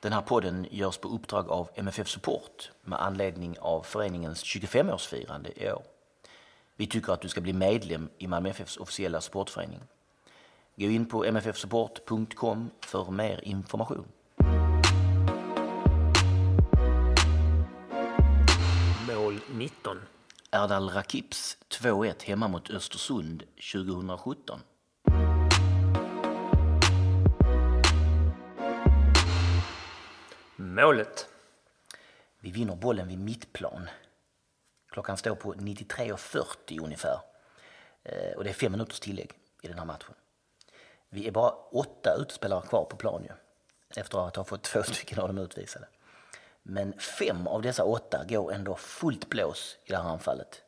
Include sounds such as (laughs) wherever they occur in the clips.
Den här podden görs på uppdrag av MFF Support med anledning av föreningens 25-årsfirande i år. Vi tycker att du ska bli medlem i Malmö FFs officiella supportförening. Gå in på mffsupport.com för mer information. Mål 19. Erdal Rakips 2-1 hemma mot Östersund 2017. Målet. Vi vinner bollen vid mittplan. Klockan står på 93.40 ungefär. Eh, och det är fem minuters tillägg i den här matchen. Vi är bara åtta utspelare kvar på plan ju. Efter att ha fått två stycken av dem utvisade. Men fem av dessa åtta går ändå fullt blås i det här anfallet.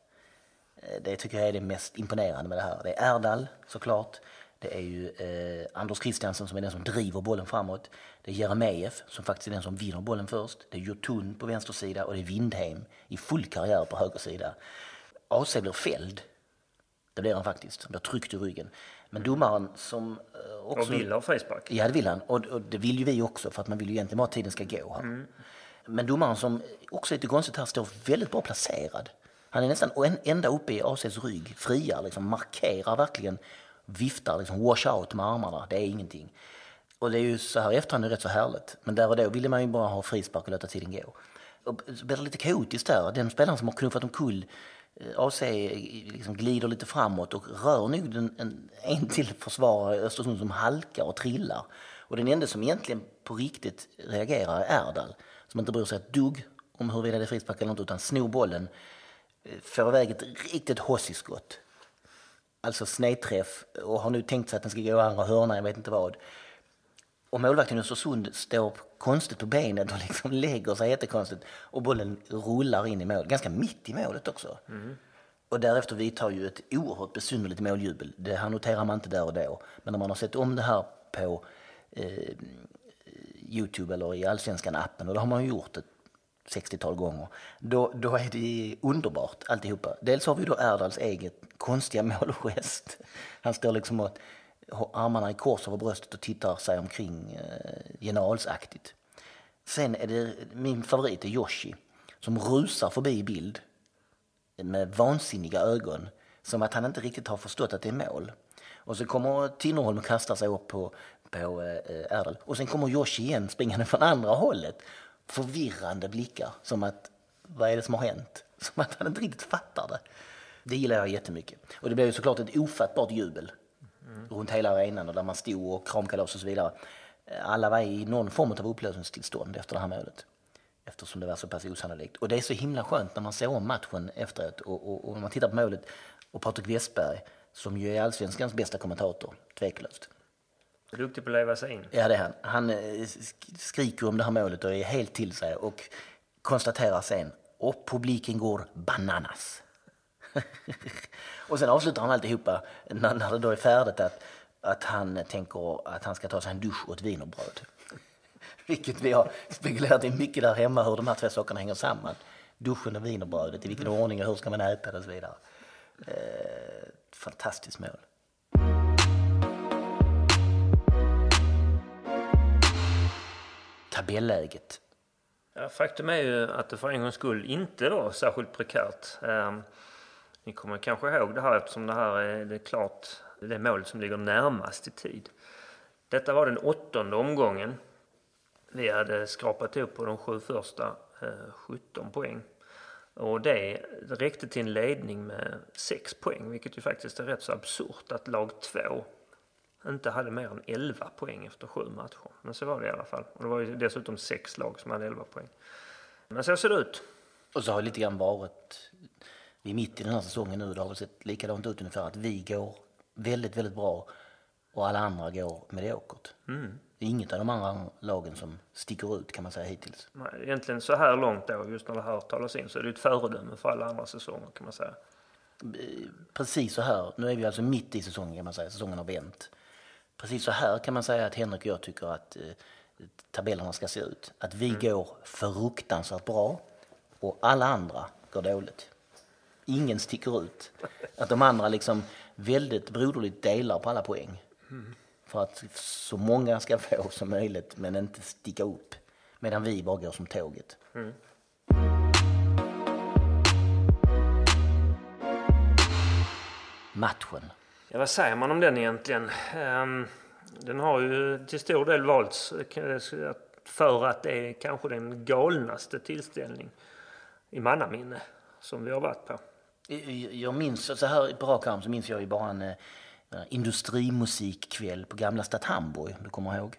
Eh, det tycker jag är det mest imponerande med det här. Det är Erdal såklart. Det är ju eh, Anders Christiansen som är den som driver bollen framåt. Det är Jeremejeff som faktiskt är den som vinner bollen först. Det är Jotun på vänster sida och det är Windheim i full karriär på höger sida. AC blir fälld. Det blir han faktiskt. Han blir tryckt i ryggen. Men domaren som eh, också... Och vill ha frispark. Ja, det vill han. Och, och det vill ju vi också för att man vill ju egentligen bara att tiden ska gå här. Men domaren som också lite konstigt här står väldigt bra placerad. Han är nästan en- ända uppe i ACs rygg, friar, liksom, markerar verkligen, viftar, liksom, wash out med armarna. Det är ingenting. Och det är ju så här i efterhand är rätt så härligt. Men där och då ville man ju bara ha frispark och låta tiden gå. Och så blir det lite kaotiskt där. Den spelaren som har knuffat omkull eh, AC liksom glider lite framåt och rör nog den, en, en till försvarare i Östersund som halkar och trillar. Och den enda som egentligen på riktigt reagerar är Erdal. Som inte bryr sig ett dugg om huruvida det är frispark eller inte utan snor bollen, eh, får iväg ett riktigt hossiskott. Alltså snedträff och har nu tänkt sig att den ska gå i andra hörnan, jag vet inte vad. Och målvakten i Östersund står konstigt på benet och liksom (laughs) lägger sig jättekonstigt och bollen rullar in i mål, ganska mitt i målet också. Och därefter vidtar ju ett oerhört besynnerligt måljubel. Det här noterar man inte där och då. Men när man har sett om det här på eh, Youtube eller i Allsvenskan-appen, och det har man ju gjort ett 60-tal gånger, då, då är det underbart alltihopa. Dels har vi då Erdals eget konstiga (laughs) målgest. Han står liksom och har armarna i kors över bröstet och tittar sig omkring eh, generalsaktigt. Sen är det min favorit är Yoshi som rusar förbi i bild eh, med vansinniga ögon som att han inte riktigt har förstått att det är mål. Och så kommer Tinnerholm och kastar sig upp på, på eh, eh Erdal. Och sen kommer Yoshi igen springande från andra hållet. Förvirrande blickar som att vad är det som har hänt? (laughs) Som att han inte riktigt fattar det. Det gillar jag jättemycket. Och det blev ju såklart ett ofattbart jubel runt hela arenan och där man stod och kramkalas och så vidare. Alla var i någon form av upplösningstillstånd efter det här målet. Eftersom det var så pass osannolikt. Och det är så himla skönt när man ser om matchen efteråt och, och, och när man tittar på målet och Patrik Westberg som ju är allsvenskans bästa kommentator, tveklöst. Duktig på att leva sig in. Ja, det är han. Han eh, skriker om det här målet och är helt till sig och konstaterar sen och publiken går bananas. (laughs) och sen avslutar han alltihopa när, när det då är färdigt att, att han tänker att han ska ta sig en dusch och ett wienerbröd. (laughs) Vilket vi har spekulerat i mycket där hemma hur de här två sakerna hänger samman. Duschen och wienerbrödet, i vilken ordning och hur ska man äta det och så vidare. Eh, fantastiskt mål. Tabelläget. Ja, faktum är ju att det för en gångs skull inte var särskilt prekärt. Eh, ni kommer kanske ihåg det här eftersom det här är det är klart det målet som ligger närmast i tid. Detta var den åttonde omgången. Vi hade skrapat upp på de sju första eh, 17 poäng. Och det räckte till en ledning med 6 poäng, vilket ju faktiskt är rätt så absurt att lag 2 inte hade mer än 11 poäng efter sju matcher. Men så var det i alla fall. Och det var ju dessutom sex lag som hade 11 poäng. Men så ser det ut. Och så har det lite grann varit, vi är mitt i den här säsongen nu, det har väl sett likadant ut ungefär, att vi går väldigt, väldigt bra och alla andra går mediokert. Det är inget av de andra lagen som sticker ut kan man säga hittills. Nej, Egentligen så här långt då, just när det här talas in, så är det ett föredöme för alla andra säsonger kan man säga. Precis så här, nu är vi alltså mitt i säsongen kan man säga, säsongen har vänt. Precis så här kan man säga att Henrik och jag tycker att eh, tabellerna ska se ut. Att vi går fruktansvärt bra och alla andra går dåligt. Ingen sticker ut. Att de andra liksom väldigt broderligt delar på alla poäng. För att så många ska få som möjligt men inte sticka upp. Medan vi bara går som tåget. Matchen. Ja, vad säger man om den egentligen? Ehm, Den har ju till stor del valts eh, för att det är kanske den galnaste tillställning i mannaminne som vi har varit på. Jag minns, så här på rak arm så minns jag ju bara en eh, industrimusikkväll på gamla Stad Hamburg, du kommer ihåg?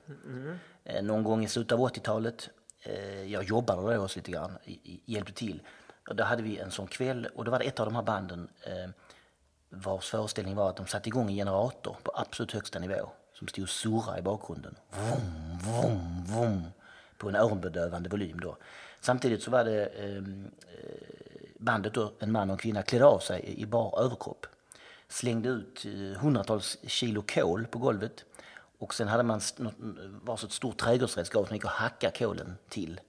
Eh, någon gång i slutet av 80-talet. Eh, jag jobbade då också lite grann, hjälpte till. Och då hade vi en sån kväll och då var det ett av de här banden eh, vars föreställning var att de satte igång en generator på absolut högsta nivå som stod och surrade i bakgrunden. Vroom, vroom, vroom, på en öronbedövande volym då. Samtidigt så var det ehm, eh, bandet då, en man och en kvinna, klädde av sig i bar överkropp. Slängde ut eh, hundratals kilo kol på golvet och sen hade man något- varsitt stort trädgårdsredskap som gick och hacka kolen till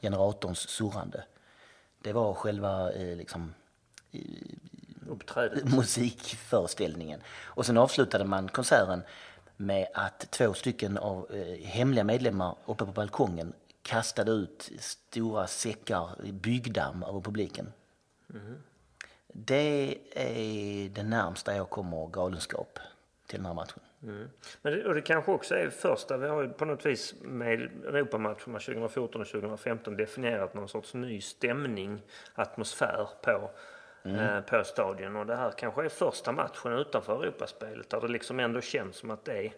generatorns surrande. Det var själva eh, liksom, eh, Uppträdet. (laughs) musikföreställningen. Och sen avslutade man konserten med att två stycken av eh, hemliga medlemmar uppe på balkongen kastade ut stora säckar byggdamm över publiken. Det är det närmsta jag kommer galenskap till den här matchen. Mm. Men det, och det kanske också är första, vi har ju på något vis med Europamatcherna 2014 och 2015 definierat någon sorts ny stämning, atmosfär på, eh, på stadion. Och det här kanske är första matchen utanför Europaspelet där det liksom ändå känns som att det är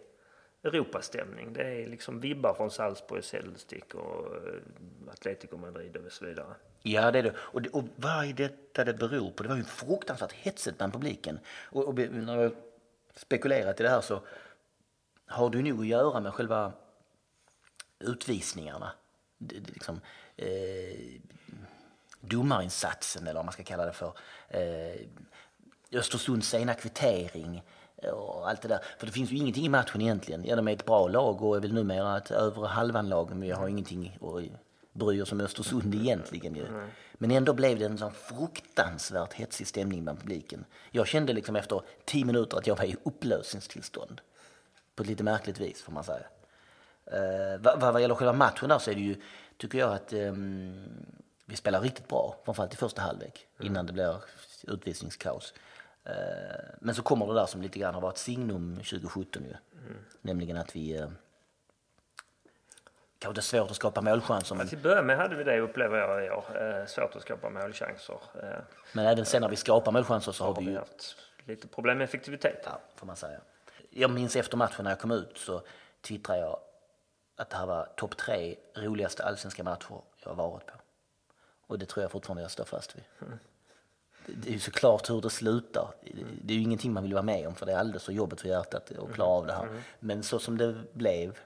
Europastämning. Det är liksom vibbar från Salzburg, Celtic och eh, Atletico Madrid och så vidare. Ja, det är det. Och, det, och vad är detta det beror på? Det var ju fruktansvärt hetsigt bland publiken. Och, och när jag spekulerat i det här så har ju nog att göra med själva utvisningarna. Det, det, liksom, eh, domarinsatsen eller vad man ska kalla det för. Eh, Östersunds sena kvittering och allt det där. För det finns ju ingenting i matchen egentligen. Ja, de är ett bra lag och är väl numera ett övre halvan lag men vi har ingenting att bry oss om Östersund egentligen ju. Men ändå blev det en sån fruktansvärt hetsig stämning bland publiken. Jag kände liksom efter tio minuter att jag var i upplösningstillstånd. På ett lite märkligt vis får man säga. Uh, vad, vad gäller själva matchen där så är det ju, tycker jag att ehm, vi spelar riktigt bra, framförallt i första halvlek, innan det blir utvisningskaos. Eh, men så kommer det där som lite grann har varit signum 2017 ju. Nämligen att vi uh, kanske det är svårt att skapa målchanser men, Till att börja med hade vi det upplever jag i år. Eh, svårt att skapa målchanser. Eh, men även sen när vi skapar målchanser så har har vi vi ju, haft lite problem med effektivitet. ja, får man säga. Jag minns efter matchen när jag kom ut så twittrade jag att det här var topp tre roligaste allsvenska matcher jag har varit på. Och det tror jag fortfarande jag står fast vid. Det- Det är ju såklart hur det slutar. Det är ju ingenting man vill vara med om för det är alldeles för jobbigt för hjärtat att klara av det här. Men så som det blev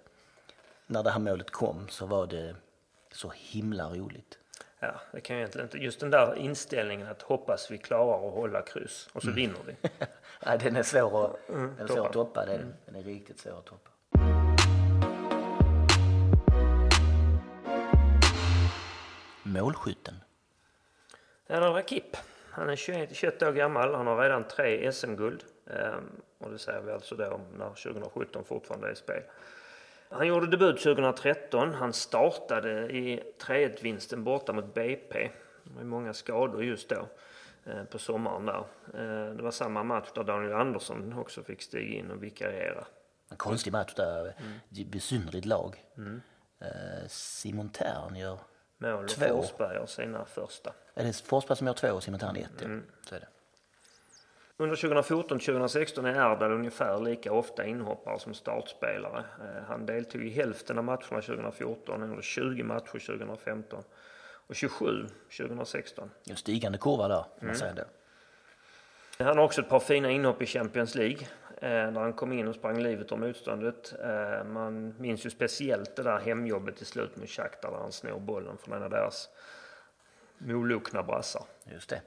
när det här målet kom så var det så himla roligt. Ja, det kan ju egentligen inte. Just den där inställningen att hoppas vi klarar att hålla kryss och så vinner vi. (laughs) Nej, den är svår att, den är svår att toppa. Den. den är riktigt svår att toppa. Målskytten. Det var Kipp. Han är 21, 21 år gammal. Han har redan tre SM-guld. Ehm, och det säger vi alltså då när 2017 fortfarande är i spel. Han gjorde debut 2013. Han startade i 3-1-vinsten borta mot BP. Det var många skador just då eh, på sommaren där. Eh, det var samma match där Daniel Andersson också fick stiga in och vikariera. En konstig match där. Det är ett besynnerligt lag. Eh, Simon Tern gör... Mål och Två. Forsberg gör sina första. Är det Forsberg som gör två och Simon Tern ett? Ja. Så är det. Under 2014-2016 är Erdal ungefär lika ofta inhoppare som startspelare. Eh, Han deltog i hälften av matcherna 2014, han gjorde 20 matcher 2015 och 27 2016. En stigande kurva där, får man säga det. Han har också ett par fina inhopp i Champions League. Eh, när han kom in och sprang livet ur motståndet. Eh, man minns ju speciellt det där hemjobbet till slut mot Shakhtar där han snor bollen från en av deras molokna brassar. Just det.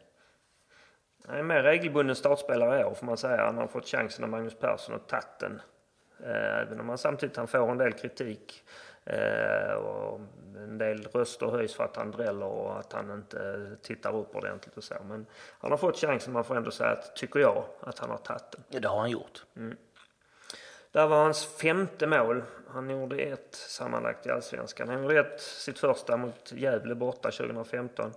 Han är en mer regelbunden startspelare i år får man säga. Han har fått chansen av Magnus Persson och tagit den. Eh, Även om han samtidigt han får en del kritik. Eh, och en del röster höjs för att han dräller och att han inte tittar upp ordentligt och så. Men han har fått chansen, man får ändå säga att, tycker jag, att han har tagit den. Ja, det har han gjort. Där var hans femte mål. Han gjorde ett sammanlagt i Allsvenskan. Han gjorde ett, sitt första mot Gävle borta 2015.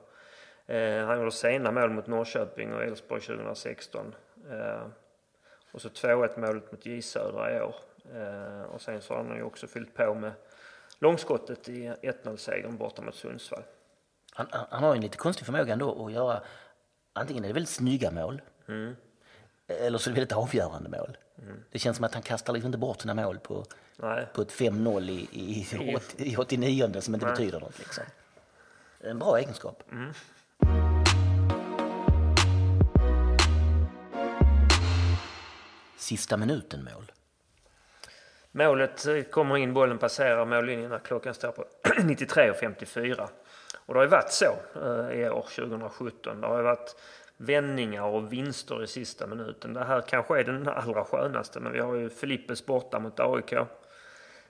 Eh, han gjorde sena mål mot Norrköping och Elfsborg 2016. Eh, och så 2-1 målet mot J Södra i år. Eh, och sen så har han ju också fyllt på med långskottet i 1-0-segern borta mot Sundsvall. Han, han han har en lite konstig förmåga ändå att göra, antingen är det väldigt snygga mål, eller så är det väldigt avgörande mål. Det känns som att han kastar liksom inte bort sina mål på, Nej. på ett 5-0 i, i, i, (laughs) i 89 som inte betyder något. Liksom. En bra egenskap. Sista minuten-mål. Målet eh, kommer in, bollen passerar mållinjen när klockan står på (clears throat) 93.54. Och det har ju varit så eh, i år, 2017. Det har ju varit vändningar och vinster i sista minuten. Det här kanske är den allra skönaste, men vi har ju Filippes borta mot AIK.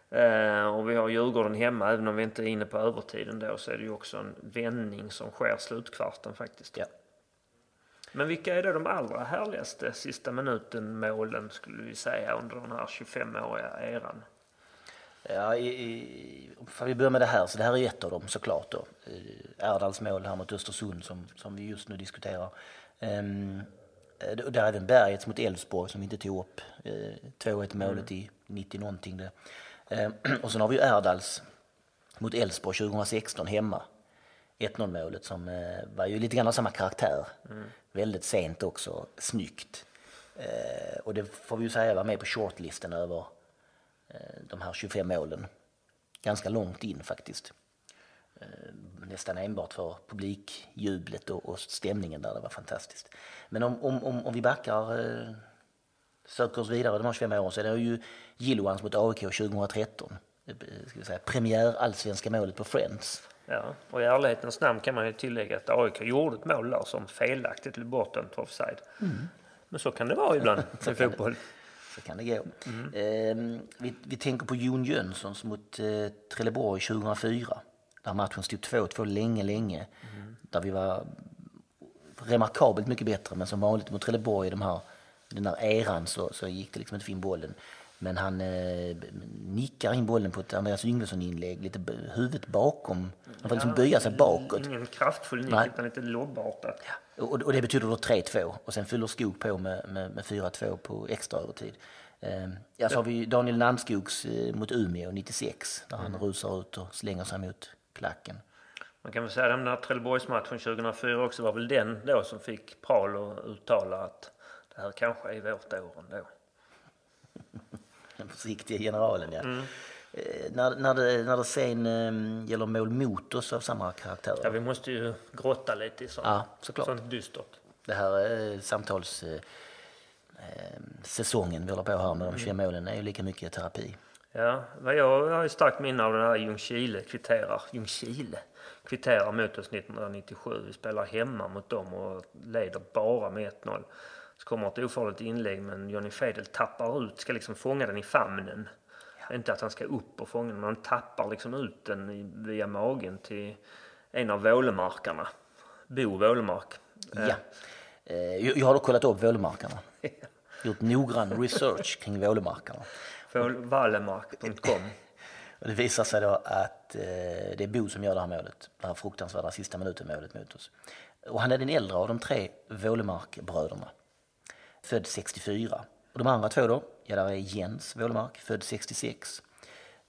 Eh, och vi har Djurgården hemma, även om vi inte är inne på övertiden då, så är det ju också en vändning som sker slutkvarten faktiskt. Ja. Men vilka är då de allra härligaste sista minuten-målen skulle vi säga under den här 25-åriga eran? Ja, i, i, får vi börja med det här, så det här är ett av dem såklart då. Eh, Erdals mål här mot Östersund som, som vi just nu diskuterar. Um, och där är även Bergets mot Elfsborg som vi inte tog upp. Eh, 2-1 målet i 90 någonting. Det. Eh, (clears throat) och sen har vi ju Erdals mot Elfsborg 2016 hemma. 1-0 målet som eh, var ju lite grann av samma karaktär. Väldigt sent också, snyggt. Eh, och det får vi ju säga var med på shortlisten över eh, de här 25 målen. Ganska långt in faktiskt. Nästan enbart för publikjublet och, och stämningen där, det var fantastiskt. Men om, om, om, om vi backar, söker oss vidare de här 25 åren så är det ju Gilloans mot AIK 2013. Eh, Ska vi säga, premiär allsvenska målet på Friends. Ja, och i ärlighetens namn kan man ju tillägga att AIK gjorde ett mål där som felaktigt blev bortdömt offside. Men så kan det vara ibland (laughs) i fotboll. Så kan det gå. Eh, vi, vi tänker på Jon Jönssons mot eh, Trelleborg 2004. Där matchen stod 2-2 länge, länge. Där vi var remarkabelt mycket bättre. Men som vanligt mot Trelleborg i de här, den här eran så, så gick det liksom inte in bollen. Men han eh, nickar in bollen på ett Andreas Yngvesson-inlägg, lite huvudet bakom. Han får liksom böja sig bakåt. Ingen kraftfull nick Nej. utan lite lobbartat. Och, och det betyder då 3-2 och sen fyller Skog på med, med, med 4-2 på extra övertid. Eh, ja, så har vi Daniel Landskogs eh, mot Umeå 96 där han rusar ut och slänger sig mot klacken. Man kan väl säga att den där Trelleborgsmatchen 2004 också var väl den då som fick Prahl att uttala att det här kanske är vårt år ändå. (laughs) Den försiktiga generalen ja. Eh, när, när, det, när det sen eh, gäller mål mot oss av samma karaktär. Ja, vi måste ju grotta lite i sånt, Ja, såklart. sånt dystert. Det här eh, samtals... Eh, eh, säsongen vi håller på här med de 25 målen är ju lika mycket terapi. Ja, jag har ju starkt minne av den här Ljungskile kvitterar. Ljungskile kvitterar mot oss 1997. Vi spelar hemma mot dem och leder bara med 1-0. Så kommer ett ofarligt inlägg men Johnny Fedel tappar ut, ska liksom fånga den i famnen. Inte att han ska upp och fånga den, men han tappar liksom ut den via magen till en av vålemarkarna. Bo Vålemark. Ja. Eh, jag, har då kollat upp vålemarkarna. (laughs) Gjort noggrann research kring vålemarkarna. Vålemark.com. (laughs) Och det visar sig då att eh, det är Bo som gör det här målet. Det här fruktansvärda sista minuten målet mot oss. Och han är den äldre av de tre Vålemark-bröderna. Född 64. Och de andra två då, ja där är Jens Wålemark, född 66.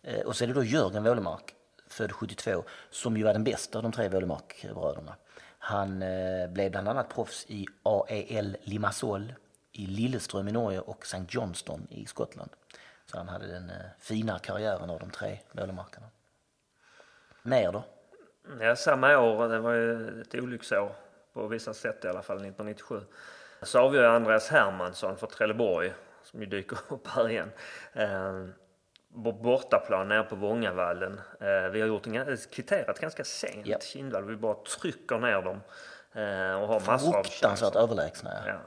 Eh, och så är det då Jörgen Wålemark, född 72, som ju var den bästa av de tre Wålemark-bröderna. Han eh, blev bland annat proffs i AEL Limassol, i Lilleström i Norge och St. Johnston i Skottland. Så han hade den eh, fina karriären av de tre Wålemarkarna. Mer då? Ja, samma år, det var ju ett olycksår på vissa sätt i alla fall, 1997. Så har vi ju Andreas Hermansson för Trelleborg som ju dyker (laughs) upp här igen. Eh, bortaplan nere på Vångavallen. Eh, vi har gjort en, kvitterat ganska sent, Japp. Kindvall. Vi bara trycker ner dem eh, och har massor av Fruktansvärt överlägsna. Ja. Ja.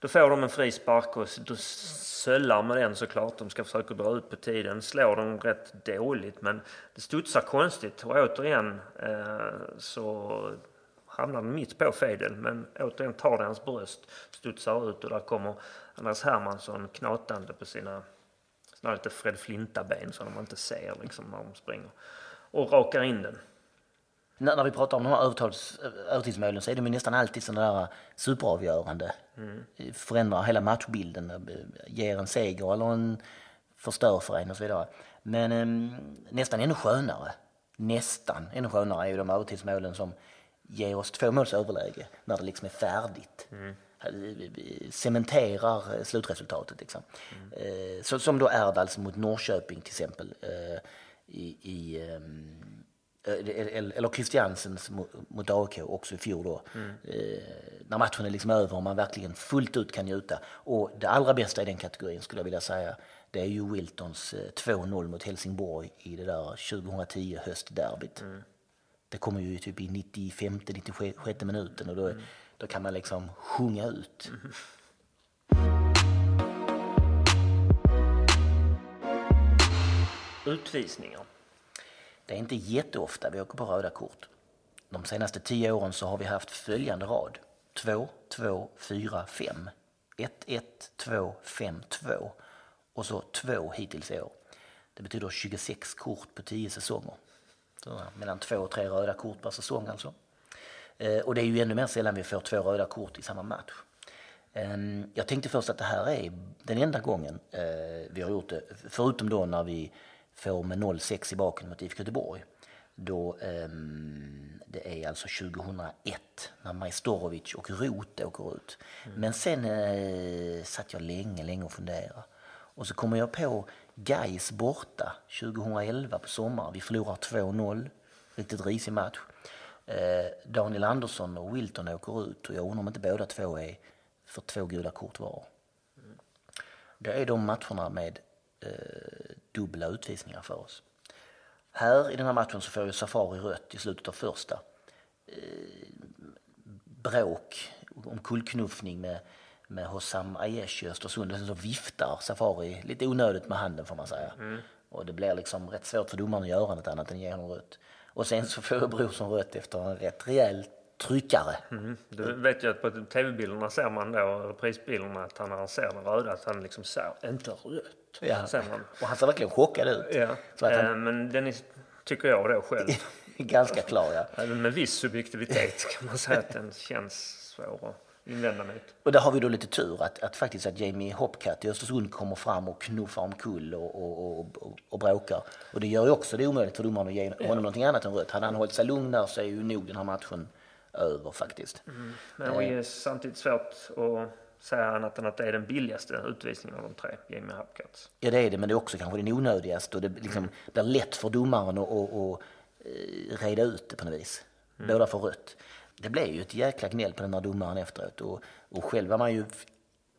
Då får de en frispark och då söllar med den såklart. De ska försöka dra ut på tiden. Slår de rätt dåligt men det studsar konstigt. Och återigen eh, så hamnar den mitt på Fedel. Men återigen tar det hans bröst, studsar ut och där kommer Andreas Hermansson knatande på sina såna lite Fred Flinta-ben som de inte ser liksom när de springer. Och rakar in den. När, när vi pratar om de här övertals, övertidsmålen så är de ju nästan alltid sådana där superavgörande. Förändrar hela matchbilden, eh, ger en seger eller en förstör för en och så vidare. Men eh, nästan ännu skönare, nästan ännu skönare är ju de övertidsmålen som ger oss två måls överläge när det liksom är färdigt. Eh, Cementerar eh, slutresultatet. Liksom. Eh, så, som då Erdals mot Norrköping till exempel. Eh, i, i ehm, eller Christiansens mot- AIK också i fjol då. Eh, när matchen är liksom över och man verkligen fullt ut kan njuta. Och det allra bästa i den kategorin skulle jag vilja säga det är ju Wiltons eh, 2-0 mot Helsingborg i det där 2010 höstderbyt. Det kommer ju typ i 95-96 minuten och då, då kan man liksom sjunga ut. Utvisningar. Det är inte jätteofta vi åker på röda kort. De senaste tio åren så har vi haft följande rad. 2, 2, 4, 5. 1, 1, 2, 5, 2. Och så 2 hittills i år. Det betyder 26 kort på 10 säsonger. Mellan 2 och 3 röda kort per säsong alltså. Eh, Och det är ju ännu mer sällan vi får två röda kort i samma match. Ehm, Jag tänkte först att det här är den enda gången eh, vi har gjort det, förutom då när vi får med 0-6 i baken mot IFK Göteborg. Då, ehm, det är alltså 2001 när Majstorovic och Roth åker ut. Men sen eh, satt jag länge, länge och funderade. Och så kommer jag på Gais borta 2011 på sommaren. Vi förlorar 2-0, riktigt risig match. Eh, Daniel Andersson och Wilton åker ut och jag undrar om inte båda två är för två gula kort var. Det är de matcherna med eh, dubbla utvisningar för oss. Här i den här matchen så får ju Safari rött i slutet av första. Eh, bråk, omkullknuffning med, med Hossam Aiesh i Östersund. Och sen så viftar Safari lite onödigt med handen får man säga. Och det blir liksom rätt svårt för domaren att göra något annat än ge honom rött. Och sen så får (laughs) Brorsson rött efter en rätt rejäl tryckare. Mm. Du vet ju att på tv-bilderna ser man då, prisbilderna, att han när han ser den röda, att han liksom ser inte rött. Ja. Ser man. Och han ser verkligen chockad ut. Ja. Han Eh, Men den är, tycker jag då själv, (laughs) ganska klar. Ja. (laughs) även med viss subjektivitet kan man säga att den känns svår att invända mot. Och där har vi då lite tur att, att faktiskt att Jamie Hopcat i Östersund kommer fram och knuffar omkull och, och, och, och, och bråkar. Och det gör ju också det omöjligt för domaren att ge honom någonting annat än rött. Hade han hållit sig lugn där så är ju nog den här matchen över faktiskt. Men det är samtidigt svårt att säga annat än att det är den billigaste utvisningen av de tre, Jamie Hapcats. Ja det är det, men det är också kanske den onödigaste och det liksom blir lätt för domaren att, att eh, reda ut det på något vis. Båda får rött. Det blev ju ett jäkla gnäll på den här domaren efteråt och, och själv var man ju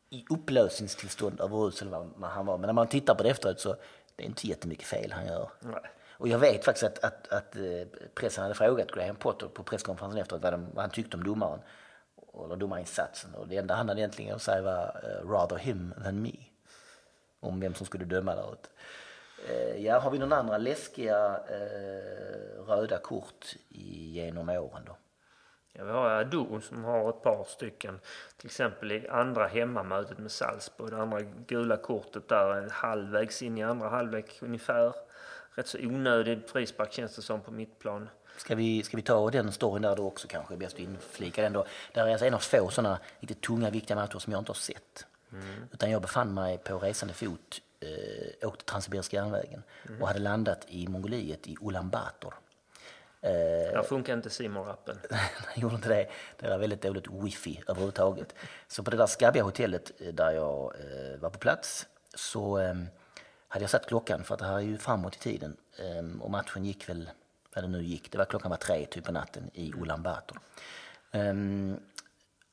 i upplösningstillstånd över hur usel han var. Men när man tittar på det efteråt så det är inte jättemycket fel han gör. Nej. Och jag vet faktiskt att, att, att eh, pressen hade frågat Graham Potter på presskonferensen efteråt vad, de, vad han tyckte om domaren. Eller domarinsatsen. Och det enda han hade egentligen att säga var eh, rather him than me. Om vem som skulle döma där ute. Eh, ja, har vi några andra läskiga eh, röda kort i, genom åren då? Ja, vi har Ado som har ett par stycken. Till exempel i andra hemmamötet med Salzburg. Det andra gula kortet där är halvvägs in i andra halvlek ungefär. Rätt så onödig frispark känns det som på mittplan. Ska vi, ska vi ta den storyn där då också kanske? Bäst att inflika den då. Det är alltså en av få sådana riktigt tunga, viktiga matcher som jag inte har sett. Utan jag befann mig på resande fot, eh, åkte Transsibiriska järnvägen och hade landat i Mongoliet i Ulan Bator. Eh, Där funkar inte Simor-appen. (laughs) han gjorde inte det. Det var väldigt dåligt wifi överhuvudtaget. Så på det där skabbiga hotellet eh, där jag eh, var på plats så eh, hade jag satt klockan för att det här är ju framåt i tiden. Eh, och matchen gick väl, vad det nu gick, det var klockan var tre typ på natten i Ulan Bator. Eh,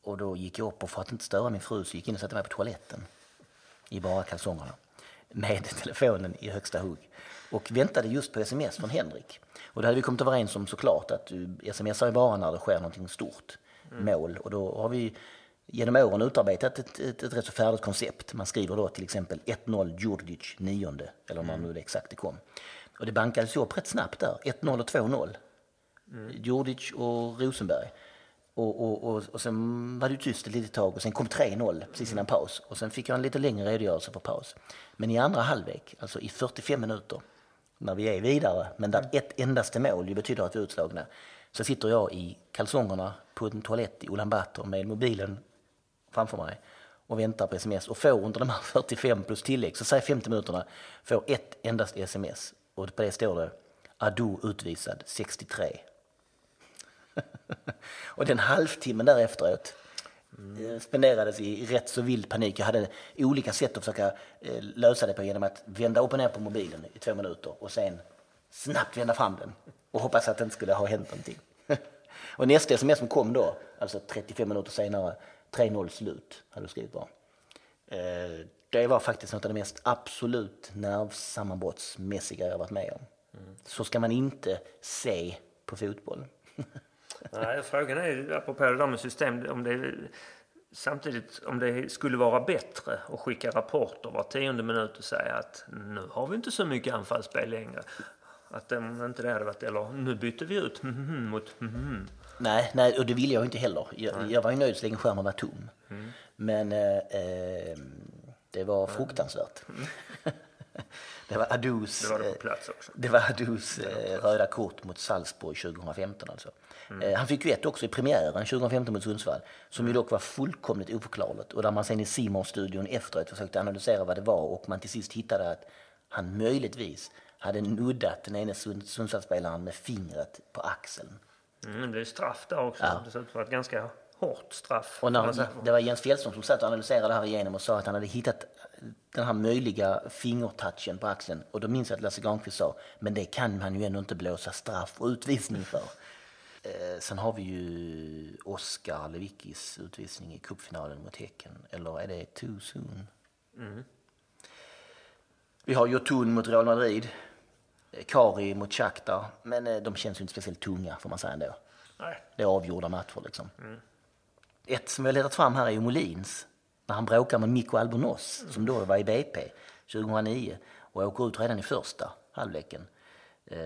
och då gick jag upp och för att inte störa min fru så gick jag in och satte mig på toaletten. i bara kalsongerna med telefonen i högsta hugg och väntade just på sms från Henrik. Och då hade vi kommit överens om såklart att du smsar bara när det sker någonting stort mål och då har vi genom åren utarbetat ett, ett, ett rätt så färdigt koncept. Man skriver då till exempel 1-0 Djurdjic nionde eller när nu det exakt det kom. Och det bankades upp rätt snabbt där, 1-0 och 2-0. Mm. Djurdjic och Rosenberg. Och, och, och, och sen var det tyst ett litet tag och sen kom 3-0 precis innan paus. Och sen fick jag en lite längre redogörelse för paus. Men i andra halvlek, alltså i 45 minuter, när vi är vidare, men där ett endaste mål betyder att vi är utslagna, så sitter jag i kalsongerna på en toalett i Ulan Bator med mobilen framför mig och väntar på sms och får under de här 45 plus tillägg, så säg 50 minuterna, får ett endast sms och på det står det Ado utvisad 63 och den halvtimmen därefteråt mm. spenderades i rätt så vild panik. Jag hade olika sätt att försöka eh, lösa det på genom att vända upp och ner på mobilen i två minuter och sen snabbt vända fram den och hoppas att det inte skulle ha hänt någonting. (laughs) och nästa sms som kom då, alltså 35 minuter senare, 3-0 slut, hade du skrivit bara. Eh, det var faktiskt något av det mest absolut nervsammanbrottsmässiga jag varit med om. Mm. Så ska man inte se på fotboll. (laughs) Nej, frågan är, apropå det där med system, om det samtidigt om det skulle vara bättre att skicka rapporter var tionde minut och säga att nu har vi inte så mycket anfallsspel längre. Att om inte det hade varit, eller nu byter vi ut mm, mot mm. Nej, nej, och det ville jag inte heller. Jag, jag var ju nöjd så länge skärmen var tom. Mm. Men eh, eh, det var fruktansvärt. Mm. det var Adus, det var, det på plats också. Det var Adus eh, röda kort mot Salzburg 2015 alltså. Mm. Eh, han fick ju ett också i premiären 2015 mot Sundsvall som ju dock var fullkomligt oförklarligt och där man sen i Simon-studion efteråt försökte analysera vad det var och man till sist hittade att han möjligtvis hade nuddat den ene Sundsvallsspelaren med fingret på axeln. Mm, det är straff där också. Ja. Det ser ut ett ganska hårt straff. Och när, det var Jens Fjällström som satt och analyserade det här igenom och sa att han hade hittat den här möjliga fingertouchen på axeln. Och då minns jag att Lasse Granqvist sa, men det kan man ju ändå inte blåsa straff och utvisning för. Eh, sen har vi ju Oskar Lewickis utvisning i cupfinalen mot Häcken. Eller är det too soon? Mm. Vi har Jotun mot Real Madrid. Eh, Kari mot Shakhtar. Men eh, de känns ju inte speciellt tunga får man säga ändå. Nej. Det är avgjorda matcher liksom. Mm. Ett som vi har letat fram här är ju Molins. När han bråkar med Mikko Albonos som då var i BP 2009 och åker ut redan i första halvleken. Eh,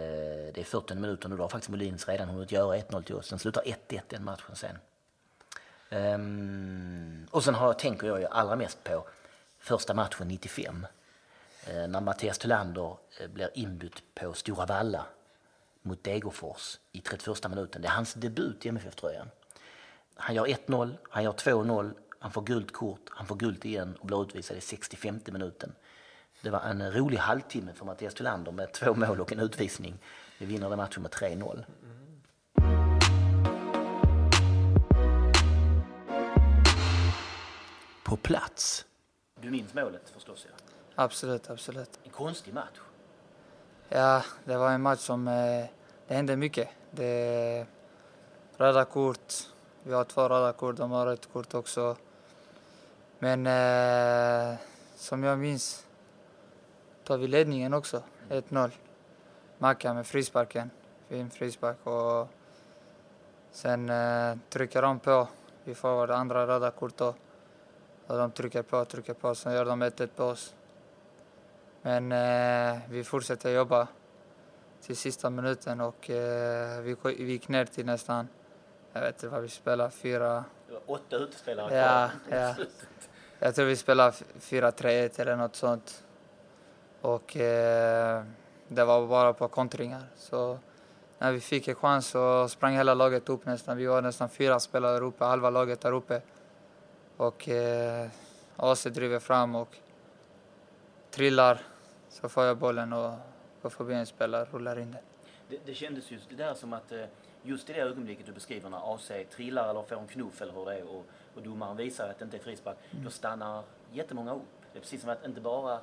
det är 40 minuter och då har faktiskt Molins redan hunnit göra 1-0 till oss. Den slutar 1-1 den matchen sen. Um, och sen har, tänker jag ju allra mest på första matchen 95. Eh, när Mattias Thulander eh, blir inbytt på Stora Valla mot Degerfors i 31 minuten. Det är hans debut i MFF-tröjan. Han gör 1-0, han gör 2-0, han får gult kort, han får gult igen och blir utvisad i 65 minuten. Det var en rolig halvtimme för Mattias Thulander med två mål och en utvisning. Vi vinner den matchen med 3-0. På plats. Du minns målet förstås? Ja. Absolut, absolut. En konstig match. Ja, det var en match som... Eh, det hände mycket. Det, röda kort. Vi har två röda kort, de har rött kort också. Men eh, som jag minns tar vi ledningen också, 1-0. Macka med frisparken, fin frispark. Och sen eh, trycker de på. Vi får det andra röda kortet. Och de trycker på, trycker på, sen gör de 1-1 på oss. Men eh, vi fortsätter jobba till sista minuten och eh, vi, vi gick ner till nästan, jag vet inte vad vi spelade, fyra... Det var åtta utespelare ja, ja. (laughs) Jag tror vi spelade 4-3-1 eller något sånt. Och eh, det var bara på kontringar. Så när vi fick en chans så sprang hela laget upp nästan. Vi var nästan fyra spelare där uppe, halva laget där uppe. Och eh, AC driver fram och trillar. Så får jag bollen och går förbi en spelare och rullar in den. Det, det kändes just det där som att eh, just i det ögonblicket du beskriver när AC trillar eller får en knuff eller hur det är och, och domaren visar att det inte är frispark, mm. då stannar jättemånga upp. Det är precis som att inte bara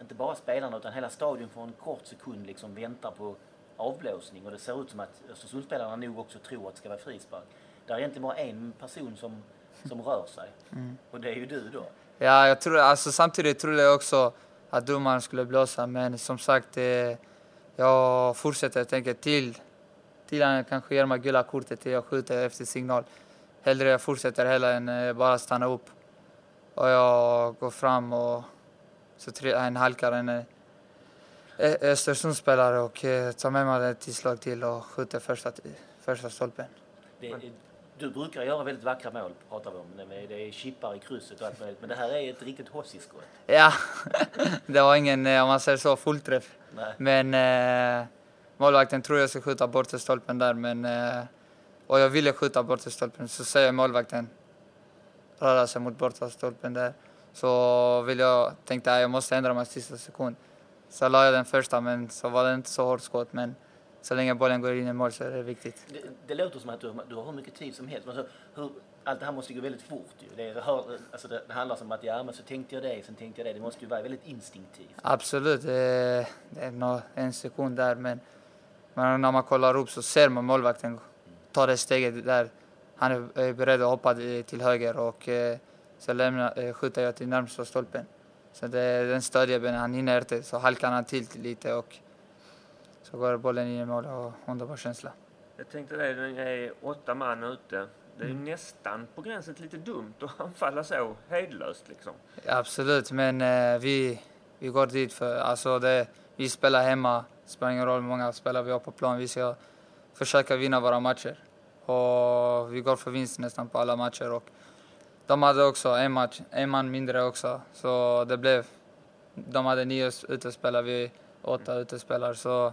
inte bara spelarna utan hela stadion för en kort sekund liksom väntar på avblåsning och det ser ut som att Östersundsspelarna nog också tror att det ska vara frispark. Det är egentligen bara en person som, som rör sig (laughs) mm. och det är ju du då. Ja, jag tror, alltså, samtidigt trodde jag också att domaren skulle blåsa, men som sagt, eh, jag fortsätter tänka till, till han kanske ger mig gula kortet till jag skjuter efter signal. Hellre jag fortsätter hellre än eh, bara stanna upp. Och jag går fram och så han halkar en eh, Östersundsspelare och eh, tar med mig ett tillslag till och skjuter första, första stolpen. Det, du brukar göra väldigt vackra mål, pratar vi om. Det är chippar i krysset och allt möjligt. Men det här är ett riktigt hossiskott. Ja, (laughs) det var ingen, om man säger så, fullträff. Nej. Men eh, målvakten tror jag ska skjuta bort stolpen där. Men, eh, och jag ville skjuta bort stolpen. Så säger målvakten röra sig mot borta stolpen där. Så vill jag, tänkte att jag måste ändra mig sista sekund. Så la jag den första, men så var det inte så hårt skott. Men så länge bollen går in i mål så är det viktigt. Det, det låter som att du, du har hur mycket tid som helst. Alltså, hur, allt det här måste gå väldigt fort ju. Det, hör, alltså det, det handlar om att ja, men så tänkte jag det, sen tänkte jag det. Det måste ju vara väldigt instinktivt. Absolut. Det, det är nog en sekund där, men, men när man kollar upp så ser man målvakten ta det steget där. Han är beredd att hoppa till höger och eh, så lämnar, eh, skjuter jag till närmsta stolpen. Så det den stödjaren, han hinner inte, så halkar han till lite och så går bollen in i mål och underbar känsla. Jag tänkte det, det är åtta man ute. Det är mm. nästan på gränsen till lite dumt att (laughs) anfalla så hejdlöst liksom. Absolut, men eh, vi, vi går dit för, alltså det, vi spelar hemma. Det spelar ingen roll hur många spelare vi har på plan. Vi ska försöka vinna våra matcher. Och vi går för vinst nästan på alla matcher. Och de hade också en match, en man mindre också. Så det blev, de hade nio utespelare, vi åtta utespelare. Så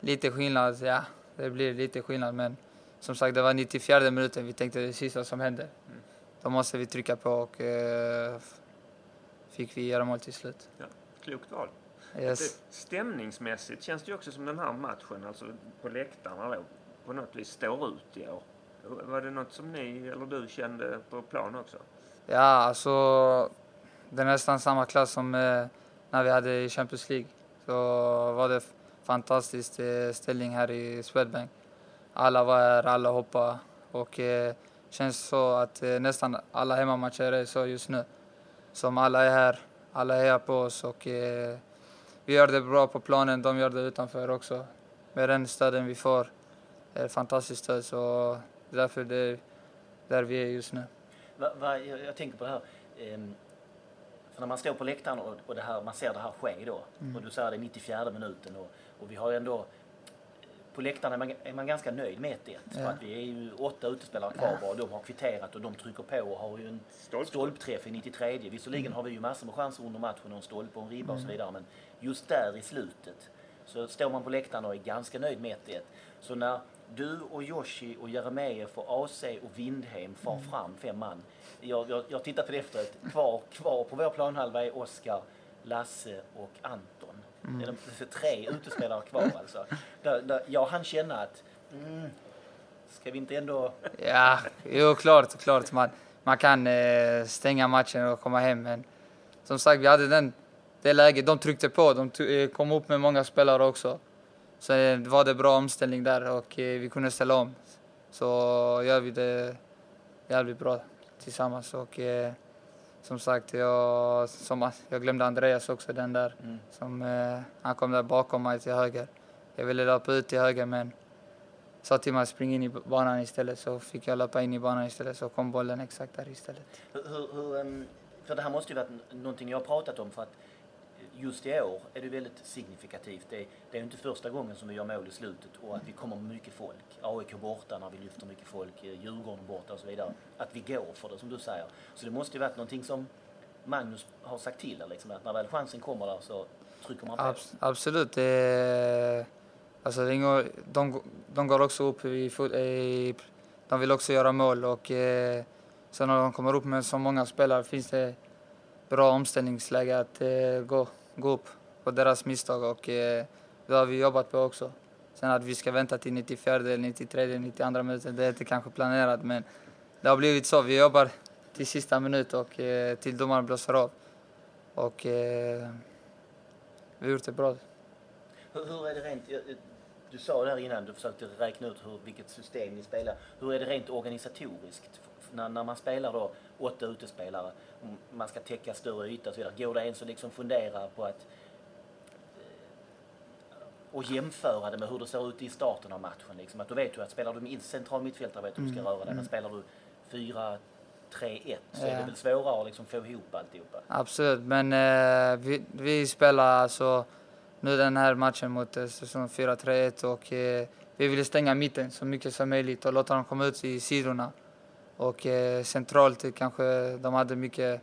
lite skillnad, ja, det blir lite skillnad. Men som sagt, det var 94 minuten. Vi tänkte det sista som hände. Då måste vi trycka på och eh, fick vi göra mål till slut. Ja, klokt val. Yes. stämningsmässigt känns det ju också som den här matchen, alltså på läktarna då, på något vis står ut i år. Var det något som ni eller du kände på plan också? Ja, alltså det är nästan samma klass som eh, när vi hade i Champions League. Så var det fantastisk eh, ställning här i Swedbank. Alla var här, alla hoppade och eh, känns så att eh, nästan alla hemmamatcher är så just nu. Som alla är här, alla är här på oss och eh, vi gör det bra på planen, de gör det utanför också. Med den stöden vi får, är fantastiskt stöd så det är därför det är där vi är just nu. Va, va, jag, jag, tänker på det här, ehm, för när man står på läktaren och, och det här, man ser det här ske då, mm. och du säger det 94 minuten och, och vi har ändå på läktaren är man, är man ganska nöjd med 1-1. Ja. För att vi är ju åtta utespelare kvar bara och de har kvitterat och de trycker på och har ju en Stolp. stolpträff i 93. Visserligen mm. har vi ju massor med chanser under matchen och en stolpe och en ribba mm. och så mm. vidare men just där i slutet så står man på läktaren och är ganska nöjd med 1-1. Så när du och Joshi och Jeremejeff och AC och Windheim far mm. fram, fem man. Jag, jag, jag tittar på det efteråt. Kvar, kvar på vår planhalva är Oskar, Lasse och Anton. Mm. Det är tre utespelare kvar alltså. Där, där jag hann känna att mm, ska vi inte ändå... Ja, jo klart, klart. Man, man kan eh, stänga matchen och komma hem men som sagt vi hade den, det läget, de tryckte på, de eh, kom upp med många spelare också. Så eh, var det bra omställning där och eh, vi kunde ställa om. Så gör vi det jävligt bra tillsammans. Och, eh, som sagt, jag, som, jag glömde Andreas också, den där. Mm. Som, eh, han kom där bakom mig till höger. Jag ville löpa ut till höger men sa till mig att springa in i banan istället så fick jag löpa in i banan istället så kom bollen exakt där istället. Hur, hur, ehm, för det här måste ju varit någonting jag pratat om för att just i år är det väldigt signifikativt. Det, det är inte första gången som vi gör mål i slutet och att vi kommer med mycket folk. AIK borta när vi lyfter mycket folk, eh, Djurgården borta och så vidare. Att vi går för det som du säger. Så det måste ju varit någonting som Magnus har sagt till er, liksom, att när väl chansen kommer där så trycker man på. Abs absolut. Det, är, alltså, det ingår, de, de går också upp i, i, De vill också göra mål och eh, sen när de kommer upp med så många spelare finns det bra omställningsläge att eh, gå gå upp på deras misstag och eh, det har vi jobbat på också. Sen att vi ska vänta till 94, 93, 92 minuten, det är inte kanske planerat men det har blivit så. Vi jobbar till sista minut och eh, till domaren blåser av. Och eh, vi har gjort det bra. Hur, hur är det rent, du sa det här innan, du försökte räkna ut hur, vilket system ni spelar. Hur är det rent organisatoriskt när, när man spelar då åtta utespelare, man ska täcka större yta och så vidare. Går det ens att liksom fundera på att eh, och jämföra det med hur det ser ut i starten av matchen. Liksom. Att då vet du att spelar du med central mittfältare vet du hur du ska röra dig. Men spelar du 4-3-1 så är det Mm. Väl svårare att liksom få ihop alltihopa. Absolut, men eh, vi, vi spelar alltså nu den här matchen mot eh, säsong 4-3-1 och eh, vi ville stänga mitten så mycket som möjligt och låta dem komma ut i sidorna. Och eh, centralt kanske de hade mycket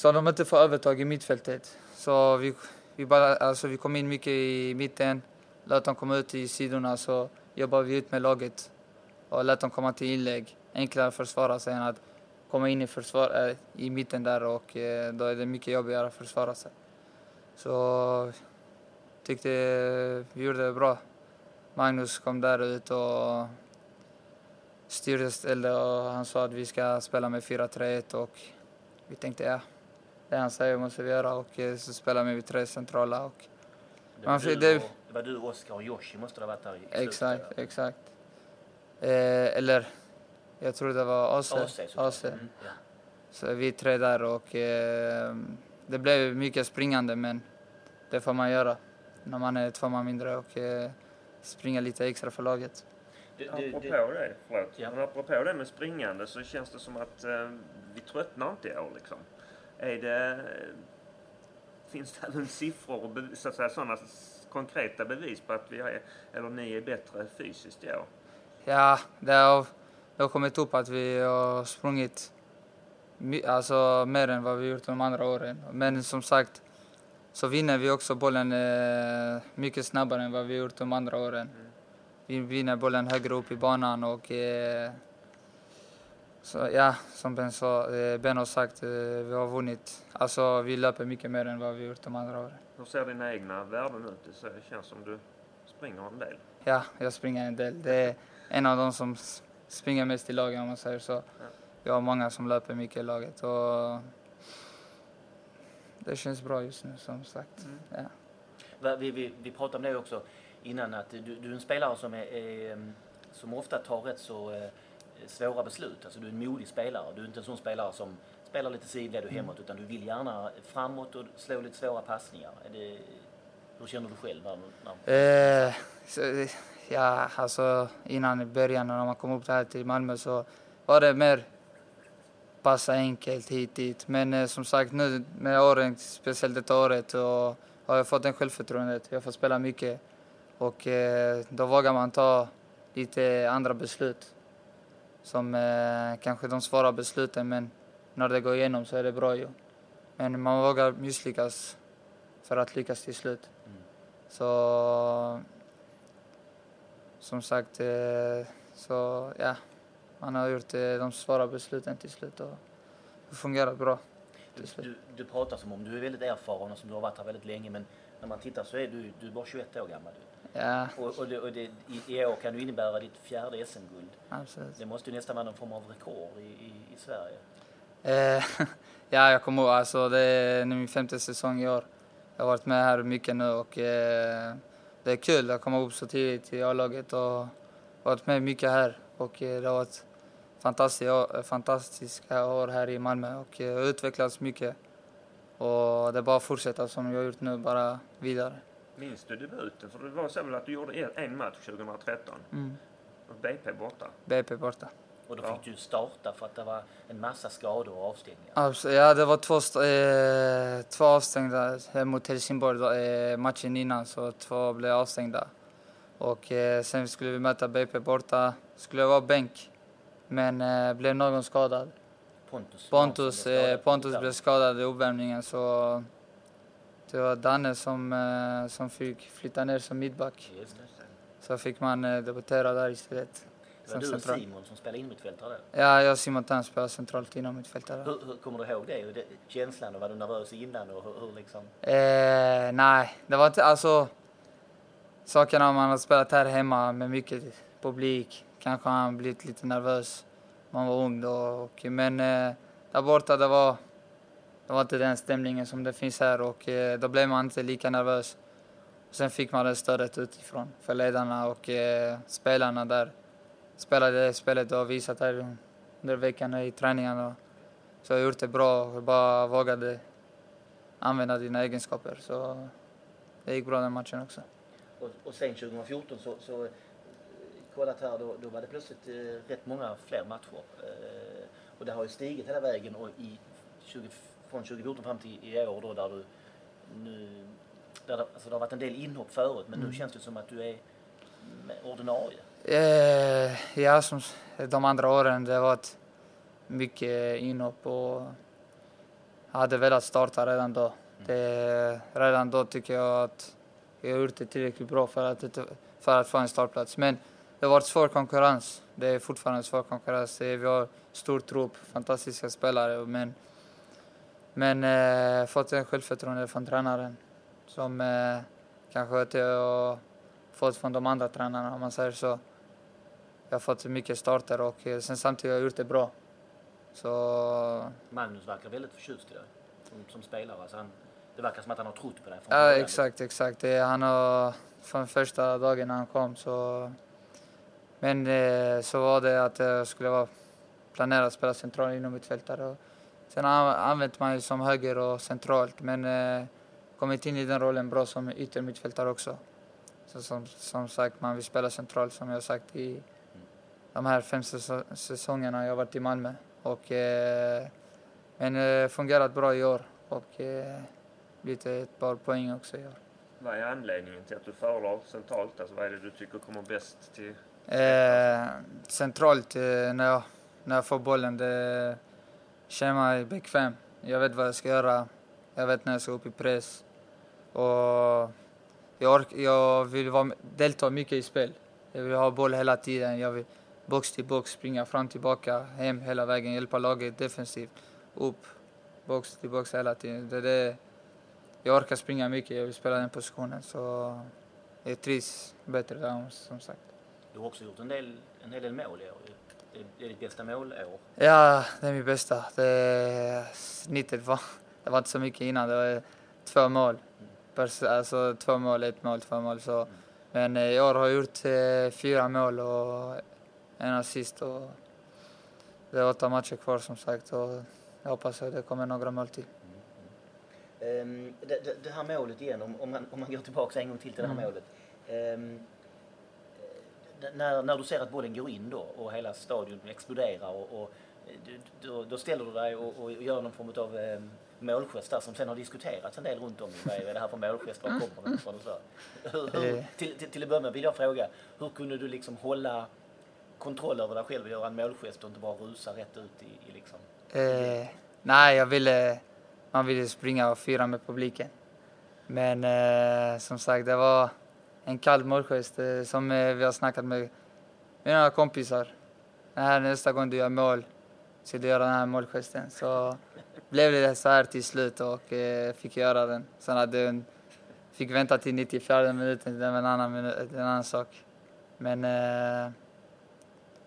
så de inte får övertag i mittfältet. Så vi, vi, bara, alltså vi kom in mycket i mitten, lät dem komma ut i sidorna så jobbade vi ut med laget och lät dem komma till inlägg. Enklare att försvara sig än att komma in i, försvar, äh, i mitten där och eh, då är det mycket jobbigare att försvara sig. Så tyckte vi gjorde det bra. Magnus kom där ut och styrde stället och han sa att vi ska spela med 4-3-1 och vi tänkte ja, det han säger måste vi göra och eh, så spelar vi tre centrala och Det var, Man du, det- och, det var du, Oskar och Yoshi måste det ha varit där i slutet. exakt, där. exakt. Eh, eller jag tror det var AC. AC. AC. Mm, ja. Så vi tre där och eh, det blev mycket springande men det får man göra när man är två man mindre och eh, springa lite extra för laget. Du, du, Apropå du, det, förlåt. Ja. Men apropå det med springande så känns det som att eh, vi tröttnar inte i år liksom. Är det... Finns det även siffror och bevis, så att säga, sådana konkreta bevis på att vi är, eller ni är bättre fysiskt i år? Ja, det har, det har kommit upp att vi har sprungit alltså, mer än vad vi gjort de andra åren. Men som sagt så vinner vi också bollen eh, mycket snabbare än vad vi gjort de andra åren. Vi vinner bollen högre upp i banan och eh, så, ja, som Ben, sa, eh, ben har sagt, eh, vi har vunnit. Alltså vi löper mycket mer än vad vi gjort de andra åren. Hur ser dina egna värden ut? Det känns som du springer en del. Ja, jag springer en del. Det är en av de som springer mest i laget om man säger så. Vi har många som löper mycket i laget och det känns bra just nu som sagt. Ja. Va, vi, vi, vi pratade om det också innan att du, du är en spelare som, är, är, mm, som ofta tar rätt så eh, svåra beslut. Alltså du är en modig spelare. Du är inte en sån spelare som spelar lite sidled och hemåt utan du vill gärna framåt och slå lite svåra passningar. Det, hur känner du själv? När, när, Eh, så, ja, alltså innan i början när man kom upp här till Malmö så var det mer passa enkelt hit dit. Men eh, som sagt nu med åren, speciellt detta året, och har jag fått en självförtroendet. Jag får spela mycket och eh, då vågar man ta lite andra beslut. Som eh, kanske de svåra besluten men när det går igenom så är det bra ju. Men man vågar misslyckas för att lyckas till slut. Så som sagt, eh, så ja, man har gjort eh, de svåra besluten till slut och det fungerar bra. Slut. du, du pratar som om du är väldigt erfaren och som du har varit här väldigt länge men när man tittar så är du, du är bara 21 år gammal. Du. Ja, Och, och, det, och det, i, i år kan du innebära ditt fjärde SM-guld. absolut. Det måste ju nästan vara någon form av rekord i, i, i Sverige. Eh, (laughs) ja, jag kommer ihåg, alltså det är min femte säsong i år. Jag har varit med här mycket nu och eh, det är kul att komma upp så tidigt i A-laget och varit med mycket här och eh, det har varit fantastiska, år- fantastiska år här i Malmö och eh, utvecklats mycket. Och det är bara att fortsätta som jag har gjort nu, bara vidare. Minns du debuten? För det var så väl att du gjorde en- match 2013? Mm. Och BP borta. BP borta. Och då Ja. fick du starta för att det var en massa skador och avstängningar. Alltså, ja, det var två, st- eh, två avstängda mot Helsingborg då, eh, matchen innan, så två blev avstängda. Och eh, sen skulle vi möta BP borta, skulle vara bänk. Men eh, blev någon skadad. Pontus, Pontus, blev eh, skadad. Pontus blev skadad i uppvärmningen så det var Danne som, eh, som fick flytta ner som mittback. Så fick man eh, debutera där istället. Det var du och. Simon som spelade innermittfältare där. Ja, jag och Simon Tan spelar centralt inom mittfältare. Hur, hur kommer du ihåg det? Det? Känslan och var du nervös innan och hur, hur liksom? Eh, nej, det var inte alltså sakerna man har spelat här hemma med mycket publik. Kanske han man blivit lite nervös. Man var ung då. Och, men eh, där borta det var, det var inte den stämningen som det finns här och eh, då blev man inte lika nervös. Sen fick man det stödet utifrån för ledarna och eh, spelarna där spelade spelet och visat här under veckan i träningarna. Så jag har gjort det bra och bara vågade använda dina egenskaper. Så det gick bra den matchen också. Och, och sen 2014 så, så kollat här, då, då var det plötsligt eh, rätt många fler matcher. Eh, och det har ju stigit hela vägen och i 20, från 2014 fram till i år då där du nu, där det, alltså det har varit en del inhopp förut men nu känns det som att du är ordinarie. Eh, ja, som de andra åren det har varit mycket inhopp och jag hade velat starta redan då. Det, redan då tycker jag att jag har gjort det tillräckligt bra för att, för att få en startplats. Men det har varit svår konkurrens. Det är fortfarande svår konkurrens. Vi har stor trupp, fantastiska spelare. Men, men eh, fått en självförtroende från tränaren som eh, kanske inte jag fått från de andra tränarna om man säger så. Jag har fått mycket starter och eh, sen samtidigt har jag gjort det bra. Så... Magnus verkar väldigt förtjust i dig som, som spelare. Alltså han, det verkar som att han har trott på dig Ja, exakt, exakt. Det, han har från första dagen när han kom så... Men eh, så var det att jag skulle vara planerad att spela central inom mittfältare. Sen har jag använt mig som höger och centralt men eh, kommit in i den rollen bra som yttermittfältare också. Så som, som sagt, man vill spela centralt som jag sagt i de här fem säsongerna jag varit i Malmö. Och, eh, men eh, fungerat bra i år och eh, blivit ett par poäng också i år. Vad är anledningen till att du föredrar centralt? Alltså vad är det du tycker kommer bäst till? Eh, centralt eh, när, jag, när jag får bollen, det känner mig bekväm. Jag vet vad jag ska göra. Jag vet när jag ska upp i press. Och jag, ork, jag vill vara, delta mycket i spel. Jag vill ha boll hela tiden. Jag vill box till box, springa fram, tillbaka, hem hela vägen, hjälpa laget defensivt, upp, box till box hela tiden. Det, det, jag orkar springa mycket, jag vill spela den positionen. Så jag trivs bättre där, som sagt. Du har också gjort en, del, en hel del mål i år. Det är ditt bästa målår? Ja, det är mitt bästa. Det, snittet var, det var inte så mycket innan. Det var två mål. Alltså två mål, ett mål, två mål. Så. Men eh, i år har jag gjort eh, fyra mål och en assist. Och det är åtta matcher kvar som sagt och jag hoppas att det kommer några mål till. Um, det, det, det, här målet igen, om, om, man, om man går tillbaka en gång till till det här mm. målet. Um, när, när du ser att bollen går in då och hela stadion exploderar och, och då, då, ställer du dig och, och gör någon form av um, målgest där som sen har diskuterats en del runt om. Vad är det här för målgest? Var kommer den ifrån? Och så. Hur, hur, eh. till, till, till att börja med vill jag fråga, hur kunde du liksom hålla kontroll över dig själv och göra en målgest och inte bara rusa rätt ut i, i liksom? Eh, nej, jag ville, man ville springa och fira med publiken. Men eh, som sagt, det var en kall målgest eh, som eh, vi har snackat med mina kompisar. Här, nästa gång du gör mål ska du göra den här målgesten. Så blev det så här till slut och eh, fick göra den. Sen hade jag fick vänta till 94 minuten, det var en annan, en annan sak. Men eh,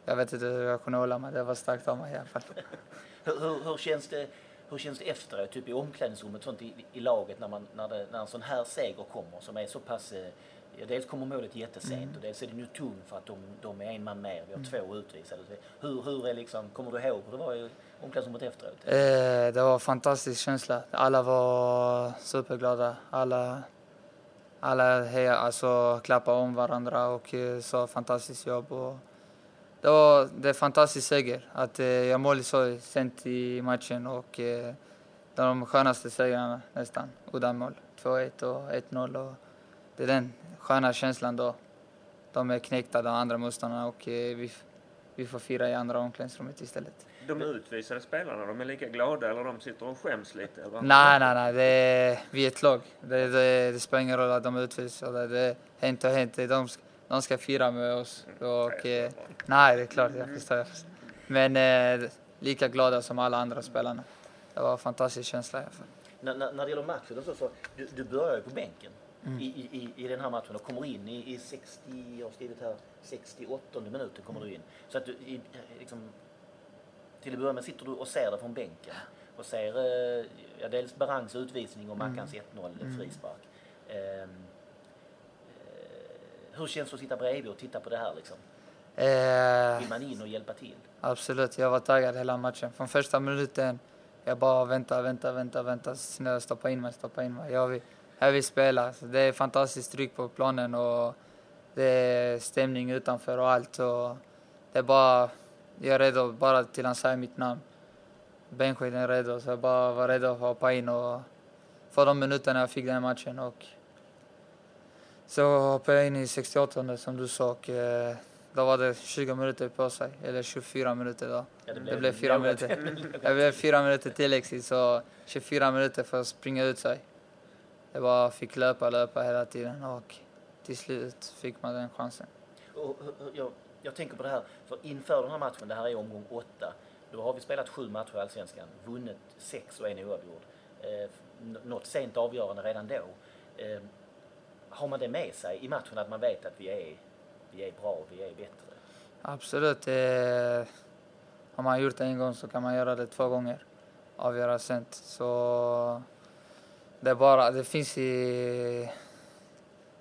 jag vet inte hur jag kunde hålla mig. Det var starkt av mig i alla fall. hur, hur, hur, känns det, hur känns det efteråt, typ i omklädningsrummet, sånt i, i laget när, man, när, det, när en sån här seger kommer som är så pass eh, Ja, dels kommer målet jättesent mm. och dels är det nu tungt för att de, de är en man mer. Vi har mm. två utvisade. Hur, hur är liksom, kommer du ihåg hur det var i omklädningsrummet efteråt? Eh, det var en fantastisk känsla. Alla var superglada. Alla, alla heja, alltså, klappade om varandra och eh, sa fantastiskt jobb. Och det var det är fantastisk seger. Att eh, jag mål så sent i matchen och eh, de skönaste segrarna nästan. Uddamål. 2-1 och 1-0. Det är den sköna känslan då. De är knäckta, de andra motståndarna och eh, vi, vi får fira i andra omklädningsrummet istället. De utvisade spelarna, de är lika glada eller de sitter och skäms lite? Eller? Nej, nej, nej. Det är, vi är ett lag. Det, det, det spelar ingen roll att de är utvisade. Det är hänt och hänt. De, de ska fira med oss. Och, eh, nej, det är klart. Jag förstår. Jag förstår. Men eh, lika glada som alla andra spelarna. Det var en fantastisk känsla i alla fall. När, när, när det gäller matchen, så, så, du, du börjar ju på bänken mm. i, i, i den här matchen och kommer in i, i 60, jag har skrivit här, 68 minuten kommer du in. Så att du, i, liksom, till att börja med sitter du och ser det från bänken och ser eh, ja, dels Barangs utvisning och Mackans mm. 1-0 mm. frispark. Um, hur känns det att sitta bredvid och titta på det här liksom? Eh, Vill man in och hjälpa till? absolut, jag var taggad hela matchen. Från första minuten, jag bara vänta, vänta, vänta, vänta. Snälla stoppa in mig, stoppa in mig. Jag vill, jag vill spela. Så det är fantastiskt tryck på planen och det är stämning utanför och allt. Och det är bara, jag är redo bara till han säger mitt namn. Benskydden är redo, så jag bara var redo att hoppa in och få de minuterna jag fick den matchen. Och så hoppade jag in i 68 som du sa och eh, då var det 20 minuter på sig, eller 24 minuter då. Ja, Det blev fyra något- minuter. Det blev fyra minuter tilläggstid, så 24 minuter för att springa ut sig. Jag bara fick löpa, löpa hela tiden och till slut fick man den chansen. Och, jag, jag tänker på det här, för inför den här matchen, det här är omgång åtta, då har vi spelat sju matcher i Allsvenskan, vunnit sex och en oavgjord. Eh, något sent avgörande redan då. Eh, har man det med sig i matchen att man vet att vi är, vi är bra, vi är bättre? Absolut. Eh, har man gjort det en gång så kan man göra det två gånger. Avgöra sent. Så det bara, det finns i,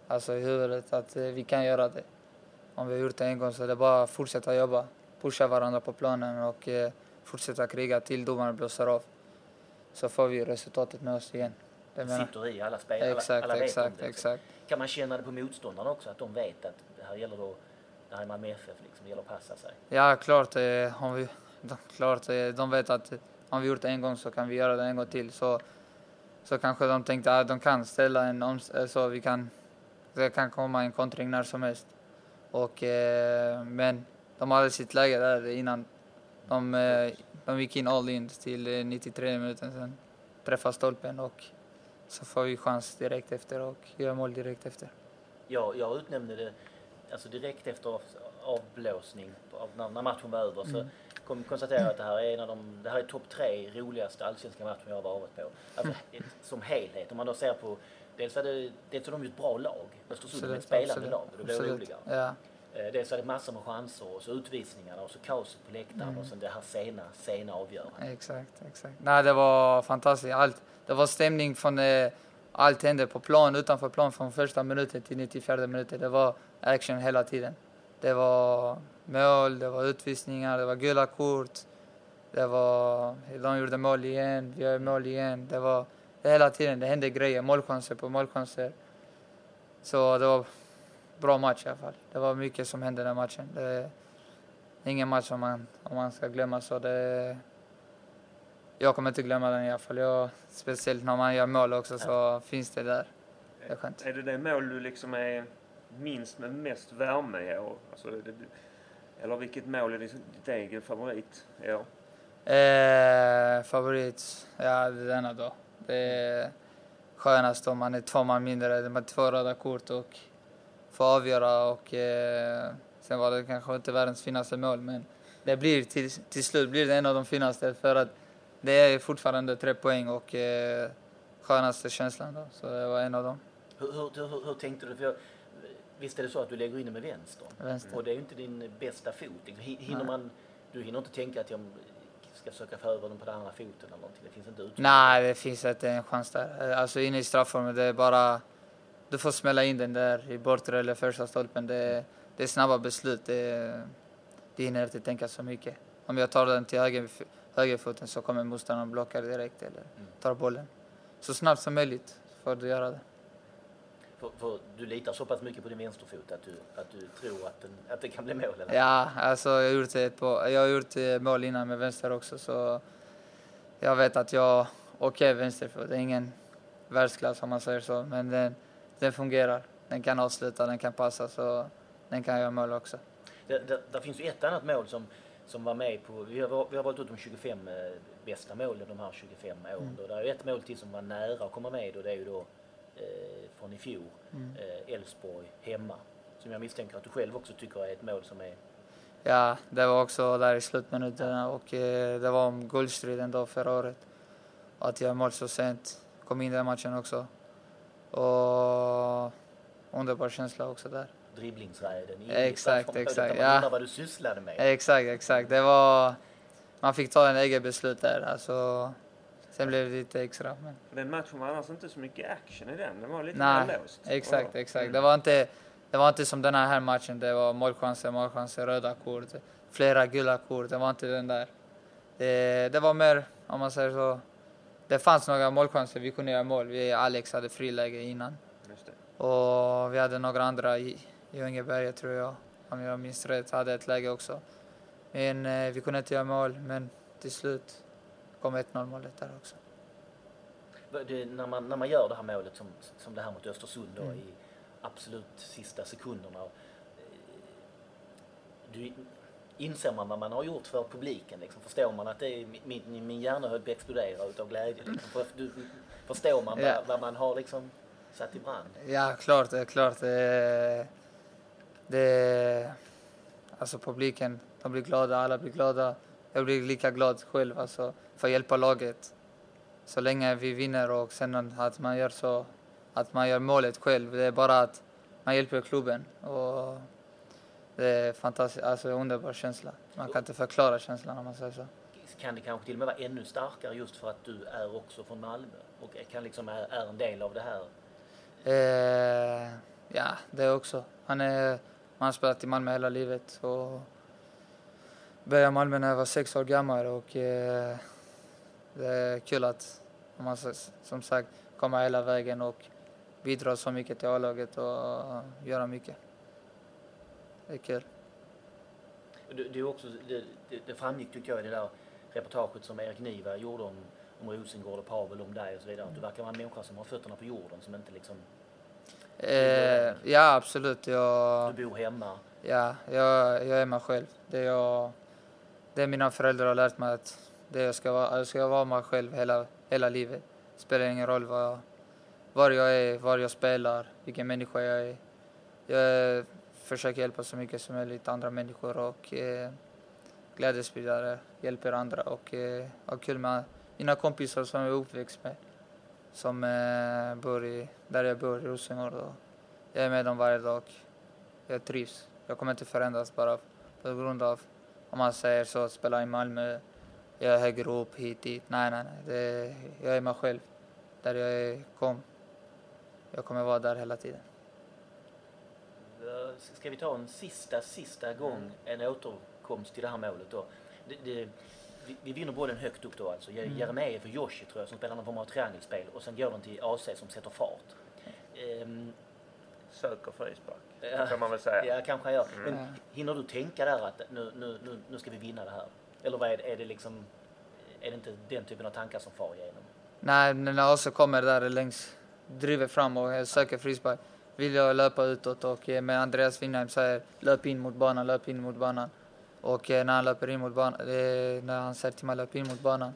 alltså i huvudet att eh, vi kan göra det. Om vi har gjort det en gång så det är bara att fortsätta jobba, pusha varandra på planen och eh, fortsätta kriga till domaren blåser av. Så får vi resultatet med oss igen. Det sitter i alla spelare, alla, Exakt, alla vet om exakt, det. liksom. exakt. Kan man känna det på motståndarna också, att de vet att det här gäller då, det här är Malmö FF, liksom, det gäller att passa sig? Ja, klart. Eh, om vi, de, klart eh, de vet att eh, om vi gjort det en gång så kan vi göra det en gång till. Så, så kanske de tänkte att de kan ställa en om, eh, så vi kan, det kan komma en kontring när som helst. Och, eh, men de hade sitt läge där innan. De, eh, de gick in all in till eh, 93 minuten sen träffade stolpen och så får vi chans direkt efter och gör mål direkt efter. Jag, jag utnämnde det alltså direkt efter av- avblåsning, av, när, när matchen var över, så jag att det här är en av de, det här är topp tre roligaste allsvenska matcher jag har varit på. Alltså (laughs) som helhet, om man då ser på, dels är det, dels är de ju ett bra lag, Östersund är ett spelande lag och det blir absolut. roligare. Ja. Eh, Dels är det massor med chanser och så utvisningarna och så kaoset på läktaren och sen det här sena, sena avgörandet. Exakt, exakt. Nej, det var fantastiskt. Allt, det var stämning från... Eh, allt hände på plan, utanför plan från första minuten till 94 minuten. Det var action hela tiden. Det var mål, det var utvisningar, det var gula kort. Det var... De gjorde mål igen, vi gör mål igen. Det var hela tiden, det hände grejer. Målchanser på målchanser. Så det var bra match i alla fall. Det var mycket som hände den matchen. Det är ingen match som man, om man ska glömma så det... Jag kommer inte glömma den i alla fall. Jag, speciellt när man gör mål också så finns det där. Det är skönt. Är det det mål du liksom är minst med mest värme i år? Alltså, det, eller vilket mål är ditt, ditt egen favorit i år? Eh, favorit? Ja, det är denna då. Det är skönast om man är två man mindre. Det är två röda kort och får avgöra och eh, sen var det kanske inte världens finaste mål men det blir till, till slut blir det en av de finaste för att det är fortfarande tre poäng och eh, skönaste känslan då. Så det var en av dem. Hur, hur, hur, hur tänkte du? För jag, visst är det så att du lägger in det med vänster? Vänster. Och det är ju inte din bästa fot. Hin- Hinner Nej. man, du hinner inte tänka att jag ska försöka få över den på den andra foten eller någonting? Det finns inte utrymme. Nej, det finns inte en chans där. Eh, Alltså inne i straffområdet, det är bara... Du får smälla in den där i bortre eller första stolpen. Det, det är snabba beslut. Det, det hinner inte tänka så mycket. Om jag tar den till höger, högerfoten så kommer motståndaren blocka direkt eller tar bollen. Så snabbt som möjligt får du göra det. För, för du litar så pass mycket på din vänsterfot att du, att du tror att, den, att det kan bli mål? Eller? Ja, alltså jag har gjort, på, jag har gjort eh, mål innan med vänster också så jag vet att jag okej okay, vänsterfot. Det är ingen världsklass om man säger så, men den, den fungerar. Den kan avsluta, den kan passa så den kan göra mål också. Det, det, det finns ju ett annat mål som, som var med på, vi har, vi har valt ut de 25 eh, bästa målen de här 25 åren. Mm. Då. Det är ett mål till som var nära att komma med och det är ju då från i fjol, Mm. eh, Elfsborg hemma. Som jag misstänker att du själv också tycker är ett mål som är Ja, det var också där i slutminuterna och eh, det var om guldstriden då förra året. Att jag mål så sent, kom in i den matchen också. Och underbar känsla också där. dribblingsräden. Exakt, exakt, Man ja. vad du sysslade med. Exakt, exakt. Det var... Man fick ta en egen beslut där. Alltså, sen blev det lite extra. Men... Den matchen var annars inte så mycket action i den. Den var lite Nej, mer låst. Exakt, exakt. Mm. Det var inte... det var inte som den här matchen, det var målchanser, målchanser, röda kort, flera gula kort. Det var inte den där. Det, det var mer, om man säger så, det fanns några målchanser, vi kunde göra mål. Vi, Alex hade friläge innan. Och vi hade några andra Ungeberget tror jag, om jag minns rätt, hade ett läge också. Men eh, vi kunde inte göra mål, men till slut kom 1-0 målet där också. Det, när, man, när man gör det här målet som, som det här mot Östersund då, mm. i absolut sista sekunderna. Eh, du, inser man vad man har gjort för publiken? Liksom? Förstår man att det är, min, min hjärna höll på att explodera utav glädje? Liksom? För, du, förstår man ja. vad, vad, man har liksom satt i brand? Ja, klart. Klart. Det, det, alltså publiken, de blir glada, alla blir glada. Jag blir lika glad själv alltså, för att hjälpa laget. Så länge vi vinner och sen att man gör så, att man gör målet själv. Det är bara att man hjälper klubben. Och det är fantastiskt, alltså en underbar känsla. Man kan inte förklara känslan om man säger så. Kan det kanske till och med vara ännu starkare just för att du är också från Malmö och kan liksom är, är en del av det här? Eh, ja, det också. Han, är, han har spelat i Malmö hela livet och började i Malmö när jag var sex år gammal och eh, det är kul att man som sagt komma hela vägen och bidra så mycket till A-laget och göra mycket. Det är kul. Du, du också, det, det framgick tycker jag i det där reportaget som Erik Niva gjorde om, om Rosengård och Pavel, om dig och så vidare. Att du verkar vara en människa som har fötterna på jorden, som inte liksom... Eh, ja, absolut. Jag, du bor hemma? Ja, jag, jag är mig själv. Det, jag, det mina föräldrar har lärt mig att det jag ska vara, jag ska vara mig själv hela, hela livet. Det spelar ingen roll var, var jag är, var jag spelar, vilken människa jag är. Jag försöker hjälpa så mycket som möjligt andra människor och eh, glädjespridare, hjälper andra och eh, har kul med mina kompisar som jag är uppväxt med. Som eh, bor i, där jag bor, i Rosengård. Jag är med dem varje dag. Jag trivs. Jag kommer inte förändras bara på grund av, om man säger så, att spela i Malmö. Jag är upp, hit, dit. Nej, nej, nej. Det, jag är mig själv. Där jag kom. Jag kommer vara där hela tiden. Ska vi ta en sista, sista gång en återkomst till det här målet då? Det, det, vi, vi vinner bollen högt upp då alltså. Mm. Jeremejeff och Joshi tror jag som spelar någon form av triangelspel och sen går de till AC som sätter fart. Um, Söker frispark, ja, kan man väl säga. Ja, kanske han gör. Mm. Men hinner du tänka där att nu, nu, nu, nu ska vi vinna det här? Eller vad är det, är det liksom, är det inte den typen av tankar som far igenom? Nej, när AC kommer där längs, driver fram och söker frispark vill jag löpa utåt och eh, med Andreas Windheim säger löp in mot banan, löp in mot banan. Och eh, när han löper in mot banan, när han säger till mig löp in mot banan,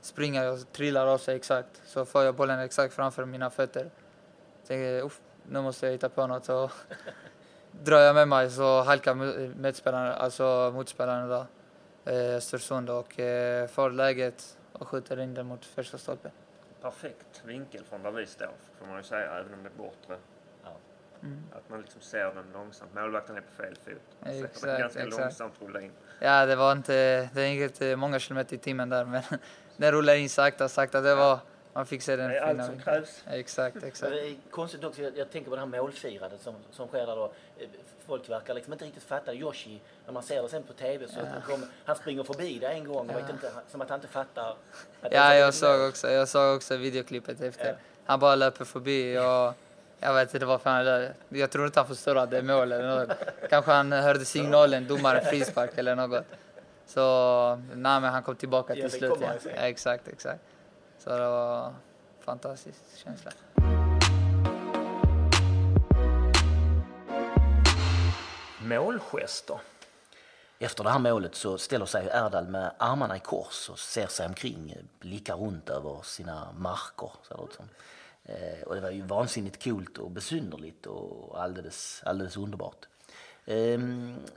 springer jag och trillar av sig exakt. Så får jag bollen exakt framför mina fötter. Tänker, nu måste jag hitta på något. Så (laughs) drar jag med mig så halkar medspelaren, alltså motspelaren då, eh, Östersund och får läget och skjuter in den mot första stolpen. Perfekt vinkel från där vi står, får man ju säga, även om det är bortre. Mm. Att man liksom ser den långsamt. Målvakten är på fel fot. Exakt, den ganska exakt. långsamt rulla in. Ja, det var inte, det gick inte många kilometer i timmen där, men (laughs) den rullade in sakta, sakta. Det var, man fick se den är allt som krävs. Exakt, exakt. Det är konstigt också, jag, jag tänker på det här målfirandet som, som sker där då. Folk verkar liksom inte riktigt fatta. Yoshi, när man ser det sen på TV så ja. han, kom, han springer förbi det en gång. Ja. Vet inte, som att han inte fattar. ja, jag såg, också, jag såg också videoklippet efter. Ja. Han bara löper förbi och jag vet inte varför han Jag tror inte han förstår att det är mål eller något. Kanske han hörde signalen, domaren frispark eller något. Så nej, men han kom tillbaka till slut. Ja. ja. exakt, exakt. Så det var en fantastisk känsla. Målgester. Efter det här målet så ställer sig Erdal med armarna i kors och ser sig omkring, blickar runt över sina marker. Ser det som. Eh, och det var ju vansinnigt coolt och besynnerligt och alldeles, alldeles underbart. Eh,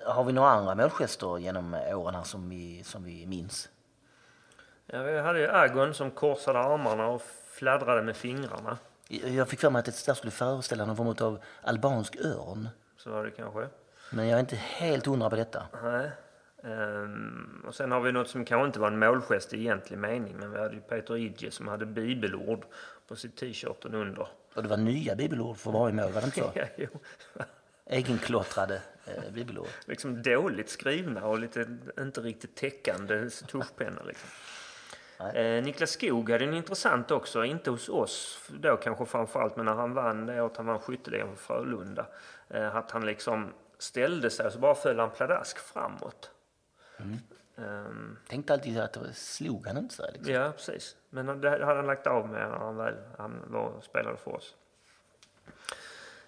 har vi några andra målgester genom åren här som vi, som vi minns? Ja, vi hade ju Agon som korsade armarna och fladdrade med fingrarna. Jag fick för mig att det där skulle föreställa någon form av albansk örn. Så var det kanske. Men jag är inte helt hundra på detta. Nej. Um, och sen har vi något som kanske inte var en målgest i egentlig mening, men vi hade ju Peter Idje som hade bibelord på sitt t-shirten under. Och det var nya bibelord för varje mål, var det inte så? (laughs) ja, jo. egenklottrade eh, bibelord. Liksom dåligt skrivna och lite inte riktigt täckande tuschpennor. Liksom. Eh, Niklas Skog hade en intressant också, inte hos oss då kanske framförallt, men när han vann det året han vann skytteligan för Frölunda. Eh, att han liksom ställde sig och så bara föll han pladask framåt. Ehm, Tänkte alltid att det slog han inte så liksom. ja, precis. Men det hade han lagt av med när han väl han var, spelade för oss.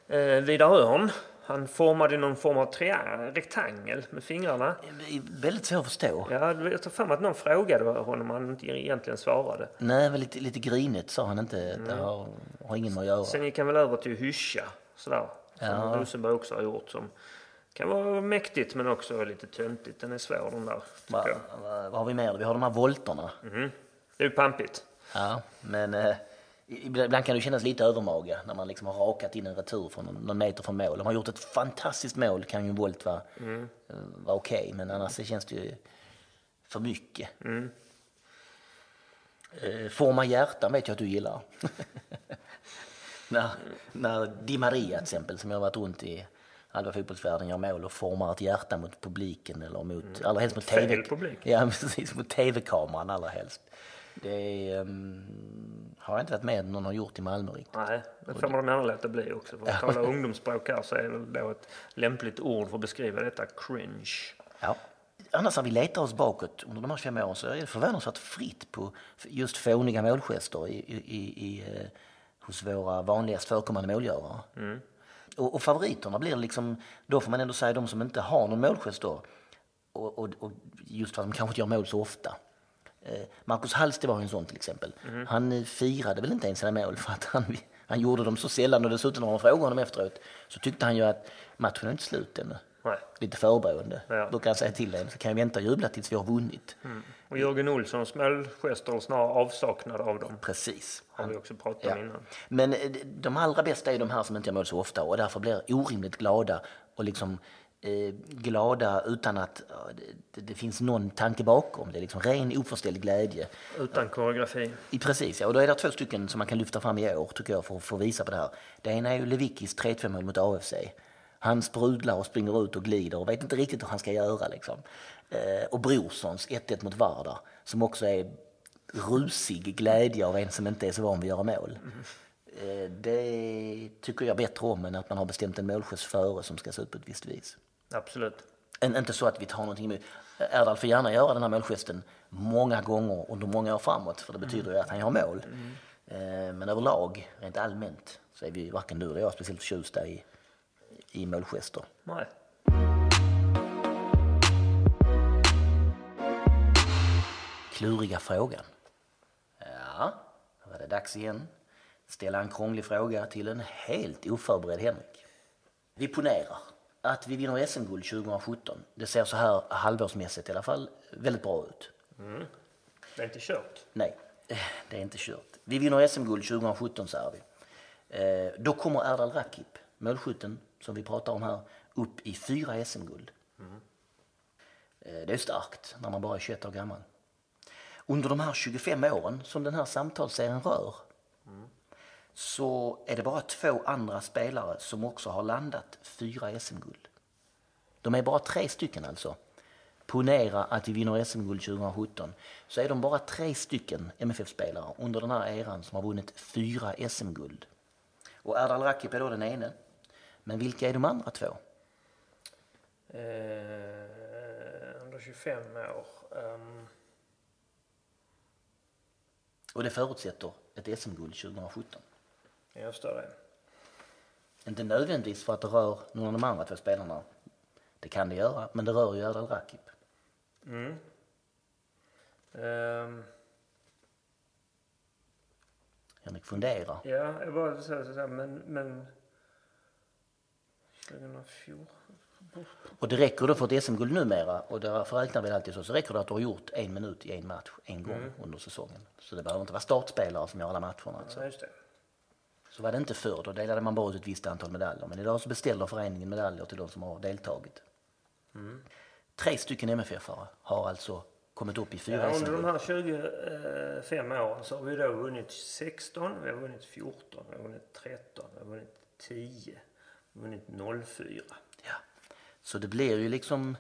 Eh, Vidar Örn, han formade någon form av rektangel med fingrarna. Det är Väldigt svårt att förstå. Ja, jag tar mig att någon frågade honom och han inte egentligen svarade. Nej, var lite, lite grinigt sa han inte. Det har, har ingen med att göra. Sen gick han väl över till hyscha, sådär. Som Ja. Rosenberg också har gjort. Som kan vara mäktigt men också lite töntigt. Den är svår den där, Va, va, vad har vi mer? Vi har de här volterna. Det är ju pampigt. Ja, men eh, ibland kan det kännas lite övermaga när man liksom har rakat in en retur från någon, meter från mål. Om man har gjort ett fantastiskt mål kan ju en volt vara, eh, vara okej, men annars känns det ju för mycket. Eh, forma hjärtan vet jag att du gillar. (laughs) när, när Di Maria till exempel, som jag har varit runt i halva fotbollsvärlden, gör mål och formar ett hjärta mot publiken eller mot, allra helst mot Fel TV. publik. Ja, (laughs) precis. Mot tv-kameran allra helst. Det um, har jag inte varit med någon har gjort i Malmö riktigt. Nej, det får man gärna låta bli också. För att tala (laughs) ungdomsspråk här så är väl då ett lämpligt ord för att beskriva detta cringe. Ja. Annars har vi letat oss bakåt under de här fem åren så är det förvånansvärt fritt på just fåniga målgester i, i, i, eh, hos våra vanligast förekommande målgörare. Och, och favoriterna blir liksom, då får man ändå säga de som inte har någon målgest då. Och, och, och just för att de kanske inte gör mål så ofta. Eh, Marcus Hallste var en sån till exempel. Han eh, firade väl inte ens sina mål för att han, han gjorde dem så sällan och dessutom när man frågade honom efteråt så tyckte han ju att matchen är inte slut ännu. Nej. Lite förberoende. Ja. Då kan jag säga till en så kan jag vänta och jubla tills vi har vunnit. Och Jörgen Olssons målgester, och snarare avsaknad av dem, Precis. har vi också pratat Ja. om innan. Men eh, de allra bästa är de här som inte gör mål så ofta och därför blir orimligt glada och liksom glada utan att det, det, finns någon tanke bakom. Det är liksom ren oförställd glädje. Utan koreografi. I, precis, ja. Och då är det två stycken som man kan lyfta fram i år tycker jag för att få visa på det här. Det ena är ju Lewickis 3-2 mål mot AFC. Han sprudlar och springer ut och glider och vet inte riktigt hur han ska göra liksom. Eh, och Brorssons 1-1 mot Vardar som också är rusig glädje av en som inte är så van vid att göra mål. Eh, det tycker jag bättre om än att man har bestämt en målgest före som ska se ut på ett visst vis. Absolut. En, inte så att vi tar någonting emot. Erdal får gärna göra den här målgesten många gånger under många år framåt för det betyder ju att han gör mål. Eh, men överlag, rent allmänt, så är vi varken du eller jag speciellt förtjusta i, i målgester. Nej. Kluriga frågan. Ja, då var det dags igen. Ställa en krånglig fråga till en helt oförberedd Henrik. Vi ponerar att vi vinner SM-guld 2017. Det ser så här halvårsmässigt i alla fall väldigt bra ut. Det är inte kört. Nej, eh, det är inte kört. Vi vinner SM-guld 2017 säger vi. Eh, då kommer Erdal Rakip, målskytten som vi pratar om här, upp i fyra SM-guld. Eh, det är starkt när man bara är 21 år gammal. Under de här 25 åren som den här samtalsserien rör så är det bara två andra spelare som också har landat fyra SM-guld. De är bara tre stycken alltså. Ponera att vi vinner SM-guld 2017 så är de bara tre stycken MFF-spelare under den här eran som har vunnit fyra SM-guld. Och Erdal Rakip är då den ene. Men vilka är de andra två? Eh, under 25 år. Ehm, Och det förutsätter ett SM-guld 2017. Jag förstår det. Inte nödvändigtvis för att det rör någon av de andra två spelarna. Det kan det göra, men det rör ju Erdal Rakip. Ehm, Henrik funderar. ja, jag bara så, så, så, men, men 2014? Och det räcker då för ett SM-guld numera, och därför räknar vi alltid så, så räcker det att du har gjort en minut i en match en gång under säsongen. Så det behöver inte vara startspelare som gör alla matcherna. Alltså. Ja, just det. Så var det inte förr, då delade man bara ut ett visst antal medaljer. Men idag så beställer föreningen medaljer till de som har deltagit. Tre stycken MFF-are har alltså kommit upp i fyra Ja, under de här 25 åren så har vi då vunnit 16, vi har vunnit 14, vi har vunnit 13, vi har vunnit 10. vunnit 04. Ja. Så det blir ju liksom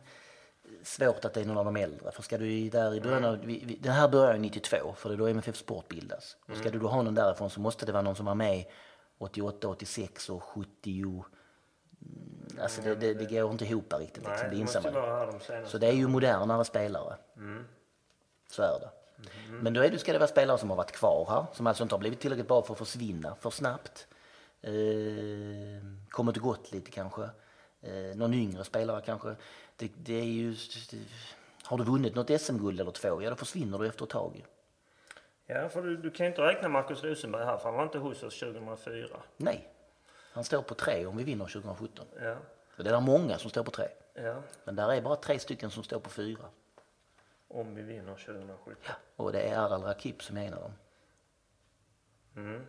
svårt att det är någon av de äldre. För ska du där i början av, vi, vi, den här börjar ju 92 för det är då MFF Sport bildas. Och ska du då ha någon därifrån så måste det vara någon som var med 88, 86 och 70. Mm, Alltså det, det, det går inte ihop riktigt. Liksom, Nej, det det måste vara de senaste. Så det är ju modernare spelare. Så är det. Men då är det, ska det vara spelare som har varit kvar här, som alltså inte har blivit tillräckligt bra för att försvinna för snabbt. Eh, kommit och gått lite kanske. Eh, någon yngre spelare kanske. Det, det är ju, har du vunnit något SM-guld eller två, ja då försvinner du efter ett tag. Ja, för du, du kan inte räkna Marcus Rosenberg här, för han var inte hos oss 2004. Nej, han står på tre om vi vinner 2017. Ja, det är många som står på tre. ja. Men där är bara tre stycken som står på fyra. Om vi vinner 2017. Och det är Ardal Rakip som är en av dem. Mm.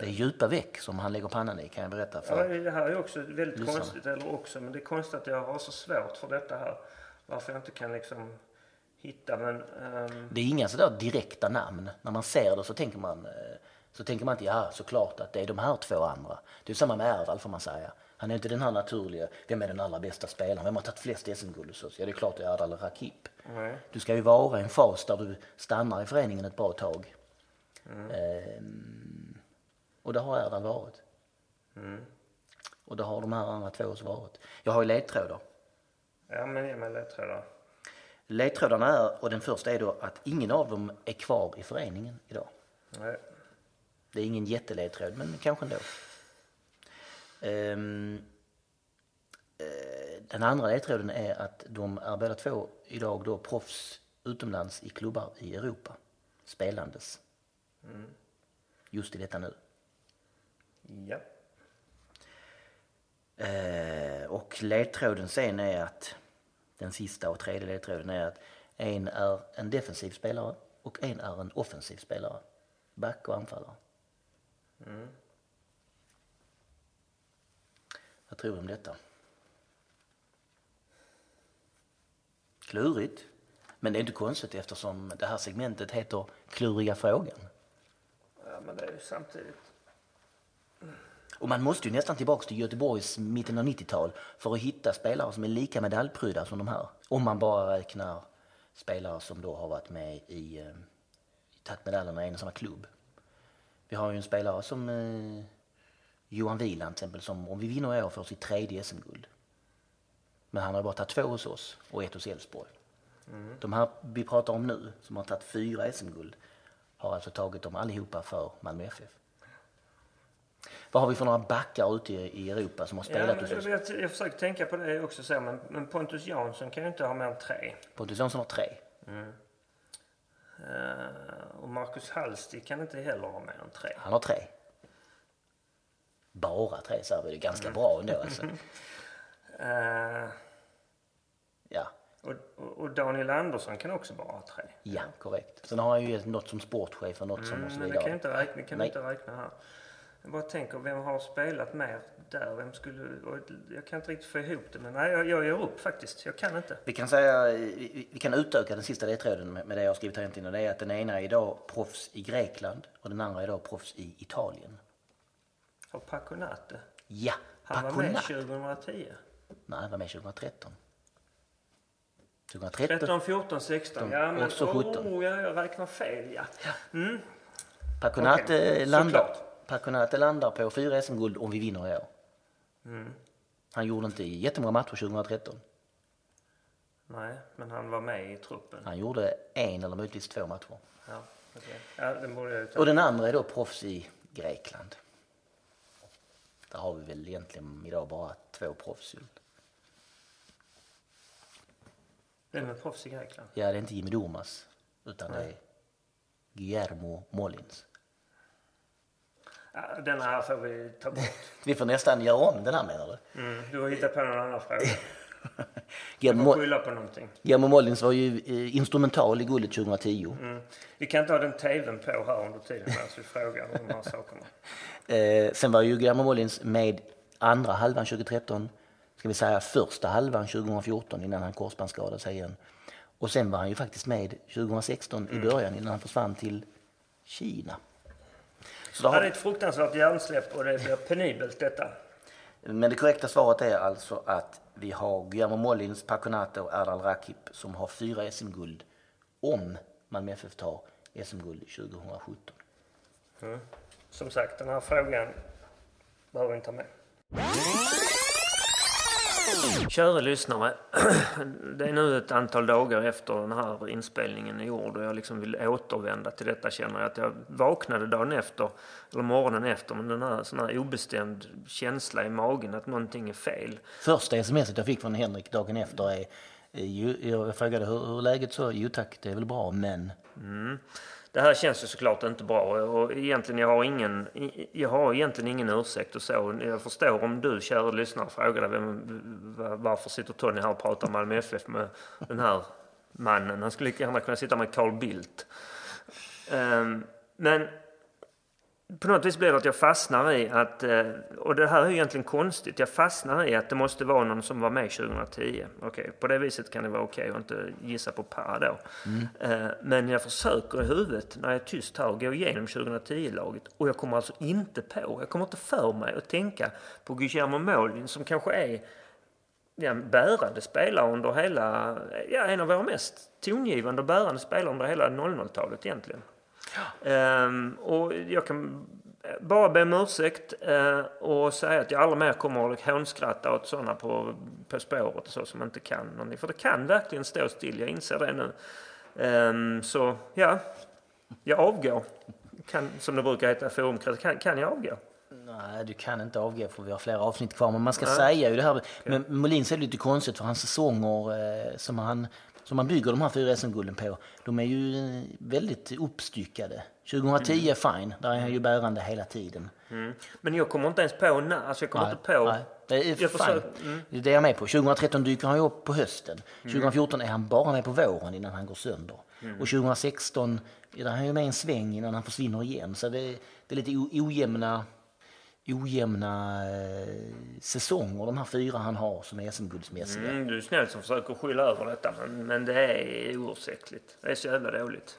Det är djupa veck som han lägger pannan i kan jag berätta. Ja, För. det här är också väldigt Lyssna. konstigt, eller också, men det är konstigt att jag har så svårt för detta här. Varför jag inte kan liksom hitta, men... ehm, Det är inga sådär direkta namn. När man ser det så tänker man, eh, så tänker man inte ja såklart att det är de här två andra. Det är samma med Erdal får man säga. Han är inte den här naturliga, vem är den allra bästa spelaren? Vem har tagit flest SM-guld hos oss? Ja det är klart det är Erdal Rakip. nej. Du ska ju vara i en fas där du stannar i föreningen ett bra tag. Ehm, och det har Erdal varit. Och det har de här andra två också varit. Jag har ju ledtrådar. Ja, men ge mig ledtrådar. Ledtrådarna är, och den första är då att ingen av dem är kvar i föreningen idag. Nej. Det är ingen jätteledtråd, men kanske ändå. Ehm, eh, den andra ledtråden är att de är båda två idag då proffs utomlands i klubbar i Europa. Spelandes. Just i detta nu. Ja. Eh, och ledtråden sen är att den sista och tredje ledtråden är att en är en defensiv spelare och en är en offensiv spelare. Back och anfallare. Vad tror du om detta? Klurigt. Men det är inte konstigt eftersom det här segmentet heter Kluriga frågan. ja, men det är ju samtidigt... Och man måste ju nästan tillbaka till Göteborgs mitten av 90-tal för att hitta spelare som är lika medaljprydda som de här. Om man bara räknar spelare som då har varit med i, eh, tagit medaljerna i en och samma klubb. Vi har ju en spelare som eh, Johan Wieland till exempel som om vi vinner i år får sitt tredje SM-guld. Men han har bara tagit två hos oss och ett hos Elfsborg. De här vi pratar om nu som har tagit fyra SM-guld har alltså tagit dem allihopa för Malmö FF. Vad har vi för några backar ute i, Europa som har Ja, spelat men hos oss? jag, jag, försöker tänka på det också så, men, men Pontus Jansson kan ju inte ha mer än tre. Pontus Jansson har tre. Eh, och Marcus Hallstig kan inte heller ha mer än tre. Han har tre. Bara tre så här, det är ganska bra ändå alltså. (laughs) Eh, Ja, och, och, Daniel Andersson kan också bara ha tre. ja, korrekt. Sen har han ju något som sportchef och något som och så Mm, men det vidare. kan inte räkna, kan Nej. inte räkna här. Jag bara tänker, vem har spelat mer där? Vem skulle... och Jag kan inte riktigt få ihop det, men nej, jag, jag gör upp faktiskt. Jag kan inte. Vi kan säga, vi, vi kan utöka den sista ledtråden med, med det jag har skrivit här egentligen. och Det är att den ena är idag proffs i Grekland och den andra är idag proffs i Italien. Har Paconate? Ja, Han var med Paconat. 2010. Nej, han var med 2013. 2013. 13, 14, 16. Ja, men... Och så 17. Oh, ja, jag räknar fel, ja. Mm. Paconate, Okej, landar, såklart. Paconate landar på fyra SM-guld om vi vinner i år. Mm. Han gjorde inte jättemånga matcher 2013. Nej, men han var med i truppen. Han gjorde en eller möjligtvis två matcher. Ja, okej. ja den borde jag. Och den andra är då proffs i Grekland. Där har vi väl egentligen idag bara två proffs. Vem är proffs i Grekland? Ja, det är inte Jimmy Durmaz utan det är Guillermo Molins. Den här får vi ta bort. (laughs) Vi får nästan göra om den här menar du? Mm. Du har hittat på någon annan fråga. Du (laughs) Guillermo, får Mo- skylla på någonting. Guillermo Molins var ju eh, instrumental i guldet 2010. Mm. Vi kan inte ha den tvn på här under tiden medan vi frågar om de här sakerna. (laughs) Eh, sen var ju Guillermo Molins med andra halvan 2013, ska vi säga första halvan 2014 innan han korsbandsskadade sig igen. Och sen var han ju faktiskt med 2016 i början innan han försvann till Kina. Så Ja, det är har, ett fruktansvärt hjärnsläpp och det blir penibelt detta. men det korrekta svaret är alltså att vi har Guillermo Mollins, Paconato och Erdal Rakip som har fyra SM-guld om Malmö FF tar SM-guld 2017. Som sagt, den här frågan behöver vi inte ta med. Kära lyssnare, (clears throat) det är nu ett antal dagar efter den här inspelningen är gjord och jag liksom vill återvända till detta känner jag att jag vaknade dagen efter, eller morgonen efter, med den här, sån här obestämd känsla i magen att någonting är fel. Första smset jag fick från Henrik dagen efter är eh, jag frågade hur, hur läget så. Jo tack, det är väl bra, men det här känns ju såklart inte bra och egentligen jag har ingen, jag har egentligen ingen ursäkt och så. Jag förstår om du kära lyssnare frågar dig vem, varför sitter Tony här och pratar Malmö FF med den här mannen. Han skulle lika gärna kunna sitta med Carl Bildt. Ehm, men på något vis blir det att jag fastnar i att, eh, och det här är ju egentligen konstigt, jag fastnar i att det måste vara någon som var med 2010. Okej, på det viset kan det vara okej att inte gissa på par då. Eh, Men jag försöker i huvudet när jag är tyst här gå igenom 2010-laget och jag kommer alltså inte på, jag kommer inte för mig att tänka på Guillermo Molin som kanske är ja, bärande spelare under hela, ja, en av våra mest tongivande och bärande spelare under hela 00-talet egentligen. Ehm, och jag kan bara be om ursäkt eh, och säga att jag aldrig mer kommer att hånskratta åt sådana på, på spåret och så som inte kan någonting. För det kan verkligen stå still, jag inser det nu. Ehm, så ja, jag avgår. Kan, som det brukar heta, forumkrets, kan, kan jag avgå? Nej, du kan inte avgå för vi har flera avsnitt kvar. Men man ska säga ju det här. Men Molins är lite konstigt för hans säsonger eh, som han, som han bygger de här fyra SM-gulden på. De är ju eh, väldigt uppstyckade. 2010 är fine, där är han ju bärande hela tiden. Mm. Men jag kommer inte ens på när, alltså jag kommer Nej, inte på. nej, det är Jag försöker- Det är det jag är med på. 2013 dyker han ju upp på hösten. 2014 är han bara med på våren innan han går sönder. Och 2016 är han ju med en sväng innan han försvinner igen. Så det, det är lite ojämna, ojämna eh, säsonger de här fyra han har som är SM-guldsmässiga. Mm, du är snäll som försöker skylla över detta, men, men det är oursäktligt. Det är så jävla dåligt.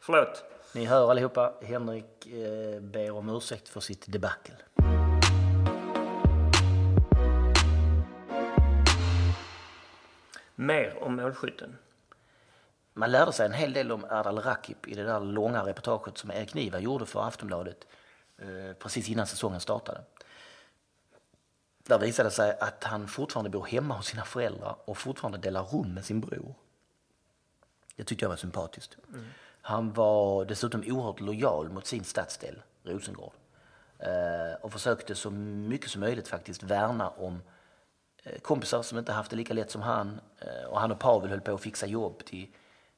Förlåt. Ni hör allihopa, Henrik eh, ber om ursäkt för sitt debacle. Mer om målskytten. Man lärde sig en hel del om Erdal Rakip i det där långa reportaget som Erik Niva gjorde för Aftonbladet precis innan säsongen startade. Där visade det sig att han fortfarande bor hemma hos sina föräldrar och fortfarande delar rum med sin bror. Det tyckte jag var sympatiskt. Han var dessutom oerhört lojal mot sin stadsdel, Rosengård. Eh, och försökte så mycket som möjligt faktiskt värna om eh, kompisar som inte haft det lika lätt som han. Eh, och han och Pavel höll på att fixa jobb till,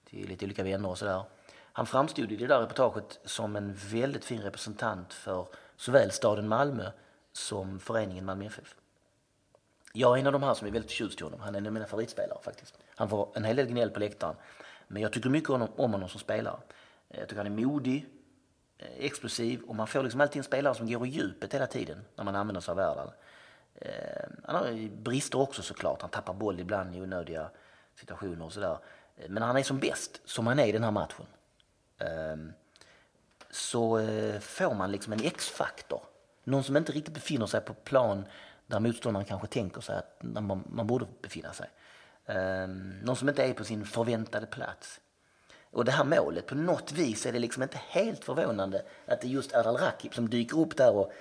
till lite olika vänner och sådär. Han framstod i det där reportaget som en väldigt fin representant för såväl staden Malmö som föreningen Malmö FF. Jag är en av de här som är väldigt förtjust i honom. Han är en av mina favoritspelare faktiskt. Han får en hel del gnäll på läktaren. Men jag tycker mycket om honom, om honom som spelare. Eh, jag tycker han är modig, eh, explosiv och man får liksom alltid en spelare som går i djupet hela tiden när man använder sig av Erdal. Eh, han har brister också såklart. Han tappar boll ibland i onödiga situationer och sådär. Men han är som bäst, som han är i den här matchen. Ehm, så eh, får man liksom en X-faktor. Någon som inte riktigt befinner sig på plan där motståndaren kanske tänker sig att man, man borde befinna sig. Ehm, någon som inte är på sin förväntade plats. Och det här målet, på något vis är det liksom inte helt förvånande att det är just Erdal Rakip som dyker upp där och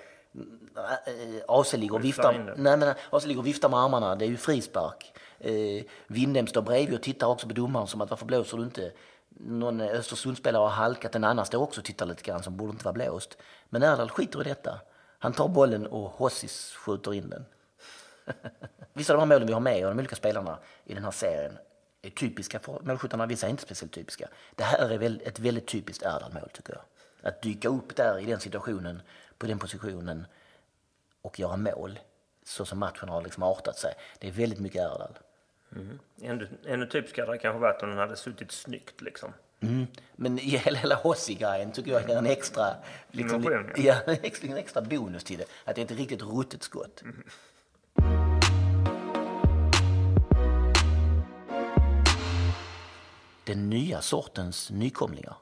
äh, AC ligger och Viftar nej, men AC ligger och viftar med armarna, det är ju frispark. Eh, Windem står bredvid och tittar också på domaren som att varför blåser du inte? Någon Östersundsspelare har halkat, en annan står också och tittar lite grann som borde inte vara blåst. Men Erdal skiter i detta. Han tar bollen och Hossis skjuter in den. (laughs) Vissa av de här målen vi har med och de olika spelarna i den här serien är typiska för målskyttarna, vissa är inte speciellt typiska. Det här är väl ett väldigt typiskt Erdal-mål tycker jag. Att dyka upp där i den situationen, på den positionen och göra mål så som matchen har liksom artat sig. Det är väldigt mycket Erdal. Ännu, ännu typiskare hade kanske varit om den hade suttit snyggt liksom. Mm. Men hela, hela Hossi-grejen tycker jag är en extra, liksom, Dimension, ja, (laughs) en extra, en extra bonus till det. Att det är ett riktigt ruttet skott. Den nya sortens nykomlingar.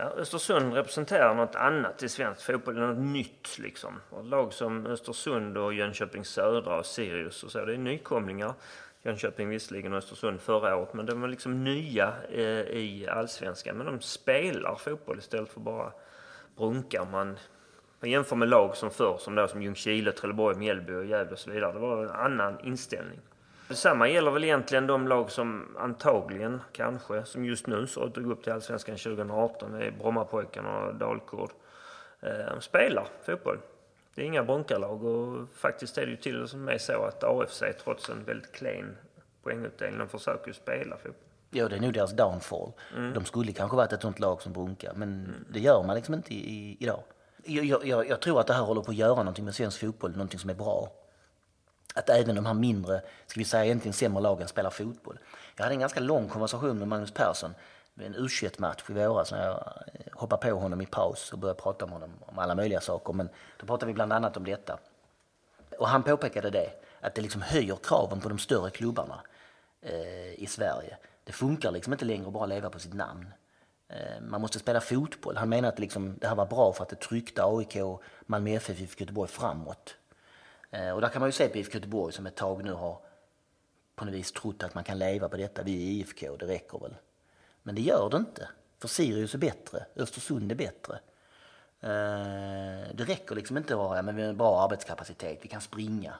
Ja, Östersund representerar något annat i svensk fotboll, något nytt liksom. Och lag som Östersund och Jönköping Södra och Sirius och så, det är nykomlingar. Jönköping visserligen och Östersund förra året, men de var liksom nya eh, i allsvenskan. Men de spelar fotboll istället för bara brunkar. Man, man jämför med lag som förr, som, då, som Ljungskile, Trelleborg, Mjällby och Gävle och så vidare. Det var en annan inställning. Detsamma gäller väl egentligen de lag som antagligen, kanske, som just nu så återgår upp till Allsvenskan 2018. Det är Brommapojkarna och Dalkurd. Eh, spelar fotboll. Det är inga bonkarlag och faktiskt är det ju till och med så att AFC trots en väldigt klen poängutdelning, de försöker ju spela fotboll. Ja, det är nog deras downfall. Mm. De skulle kanske varit ett sånt lag som brunkar, men mm. det gör man liksom inte i, i, idag. Jag, jag, jag, tror att det här håller på att göra någonting med svensk fotboll, någonting som är bra att även de här mindre, ska vi säga egentligen sämre lagen spelar fotboll. Jag hade en ganska lång konversation med Magnus Persson vid en u match i våras när jag eh, hoppade på honom i paus och började prata med honom om alla möjliga saker. Men då pratade vi bland annat om detta. Och han påpekade det, att det liksom höjer kraven på de större klubbarna eh, i Sverige. Det funkar liksom inte längre att bara leva på sitt namn. Eh, man måste spela fotboll. Han menar att det, liksom, det här var bra för att det tryckte AIK, Malmö FF, IFK Göteborg framåt. Eh, och där kan man ju se på IFK Göteborg som ett tag nu har på något vis trott att man kan leva på detta. Vi är IFK, det räcker väl. Men det gör det inte. För Sirius är bättre, Östersund är bättre. Eh, det räcker liksom inte att ha en bra arbetskapacitet, vi kan springa.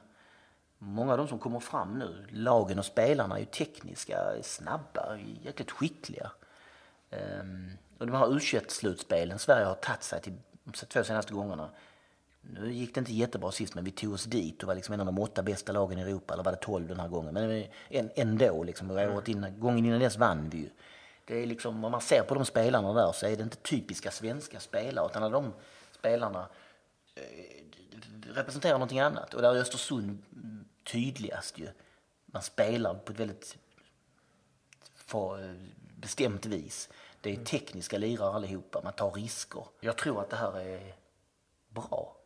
Många av de som kommer fram nu, lagen och spelarna, är ju tekniska, snabba, jäkligt skickliga. Ehm, och de här u slutspelen Sverige har tagit sig till de två senaste gångerna nu gick det inte jättebra sist, men vi tog oss dit och var liksom en av de åtta bästa lagen i Europa, eller var det tolv den här gången? Men ändå, liksom, året innan, gången innan dess vann vi ju. Det är liksom, om man ser på de spelarna där så är det inte typiska svenska spelare, utan de spelarna eh, representerar någonting annat. Och där är Östersund tydligast ju. Man spelar på ett väldigt för, eh, bestämt vis. Det är tekniska lirare allihopa, man tar risker. Jag tror att det här är bra.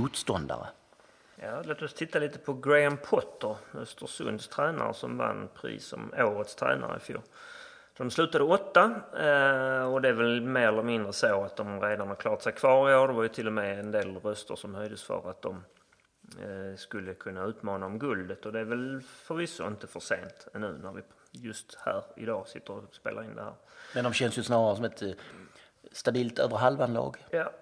Motståndare. Ja, låt oss titta lite på Graham Potter, Östersunds tränare som vann pris som årets tränare i fjol. De slutade åtta eh, och det är väl mer eller mindre så att de redan har klarat sig kvar i år. Det var ju till och med en del röster som höjdes för att de eh, skulle kunna utmana om guldet och det är väl förvisso inte för sent ännu när vi just här idag sitter och spelar in det här. Men de känns ju snarare som ett eh, stabilt över halvan-lag. Ja,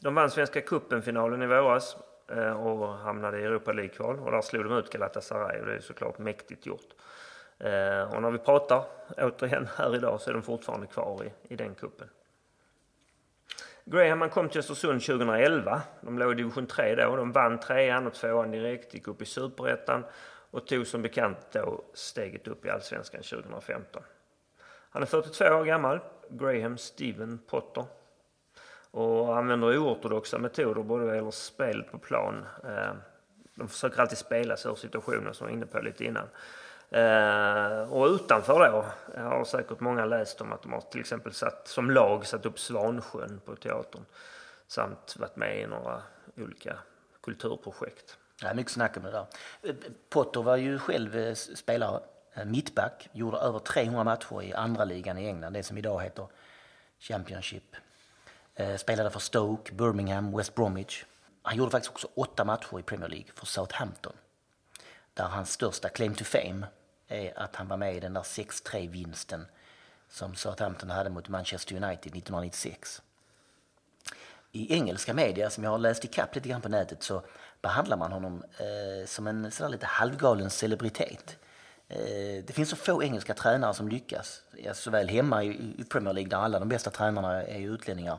de vann Svenska cupen-finalen i våras eh, och hamnade i Europa League-kval och där slog de ut Galatasaray och det är såklart mäktigt gjort. Eh, och när vi pratar återigen här idag så är de fortfarande kvar i, i den kuppen. Graham han kom till Östersund 2011. De låg i division 3 då. De vann trean och tvåan direkt, gick upp i superettan och tog som bekant då steget upp i allsvenskan 2015. Han är 42 år gammal, Graham Steven Potter och använder oortodoxa metoder både vad gäller spel på plan. Eh, de försöker alltid spela sig ur situationen som jag var inne på lite innan. Eh, och utanför då jag har säkert många läst om att de har till exempel satt, som lag satt upp Svansjön på teatern samt varit med i några olika kulturprojekt. Ja, mycket snack om det där. Potter var ju själv eh, spelare, mittback, gjorde över 300 matcher i andra ligan i England, det som idag heter Championship. Eh, spelade för Stoke, Birmingham, West Bromwich. Han gjorde faktiskt också åtta matcher i Premier League för Southampton. Där hans största claim to fame är att han var med i den där 6-3-vinsten som Southampton hade mot Manchester United 1996. I engelska media, som jag har läst ikapp lite grann på nätet, så behandlar man honom eh, som en sådär lite halvgalen celebritet. Eh, det finns så få engelska tränare som lyckas, såväl hemma i Premier League där alla de bästa tränarna är utlänningar,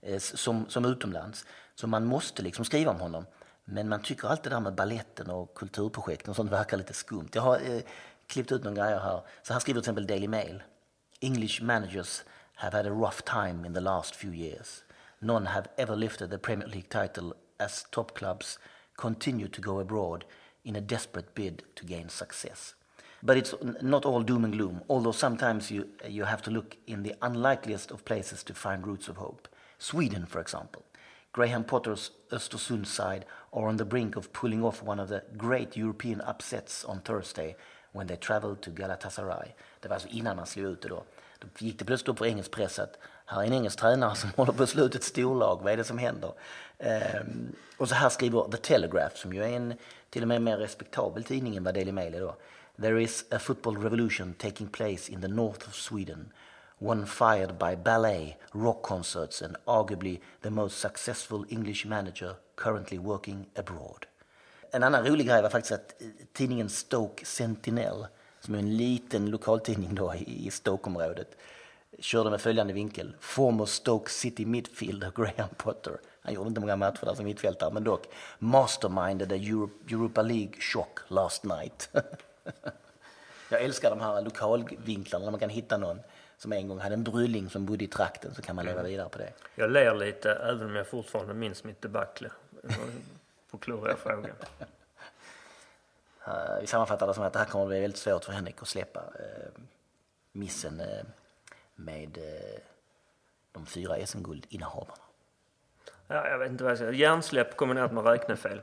eh, som, som utomlands. Så man måste liksom skriva om honom. Men man tycker allt det där med balletten och kulturprojekten och sånt verkar lite skumt. Jag har eh, klippt ut några grejer här. Så här skriver till exempel Daily Mail. English managers have had a rough time in the last few years. None have ever lifted the Premier League title as top clubs continue to go abroad in a desperate bid to gain success. But it's not all doom and gloom, although sometimes you, you have to look in the unlikeliest of places to find roots of hope. Sweden, for example. Graham Potter's Östersund side are on the brink of pulling off one of the great European upsets on Thursday when they traveled to Galatasaray. Det var alltså innan man slog ut det då. Då gick det plötsligt upp för engelsk press att här är en engelsk tränare som (laughs) håller på att slå ut ett storlag. Vad är det som händer? Ehm, och så här skriver The Telegraph, som ju är en till och med mer respektabel tidning än vad Daily Mail är då. There is a football revolution taking place in the north of Sweden. One fired by ballet, rock concerts and arguably the most successful English manager currently working abroad. En annan rolig grej var faktiskt att eh, tidningen Stoke Sentinel, som är en liten lokaltidning då i Stoke-området, körde med följande vinkel. Former Stoke City midfielder Graham Potter. Han gjorde inte många matcher där som mittfältare, men dock masterminded the Europa League chock last night. (laughs) (laughs) Jag älskar de här lokalvinklarna när man kan hitta någon som en gång hade en brylling som bodde i trakten så kan man leva mm. vidare på det. Jag ler lite även om jag fortfarande minns mitt debacle på kluriga frågan. (laughs) Vi sammanfattar det som att det här kommer att bli väldigt svårt för Henrik att släppa eh, missen eh, med eh, de fyra SM-guldinnehavarna. Ja, jag vet inte vad jag ska säga. Hjärnsläpp kombinerat med räknefel.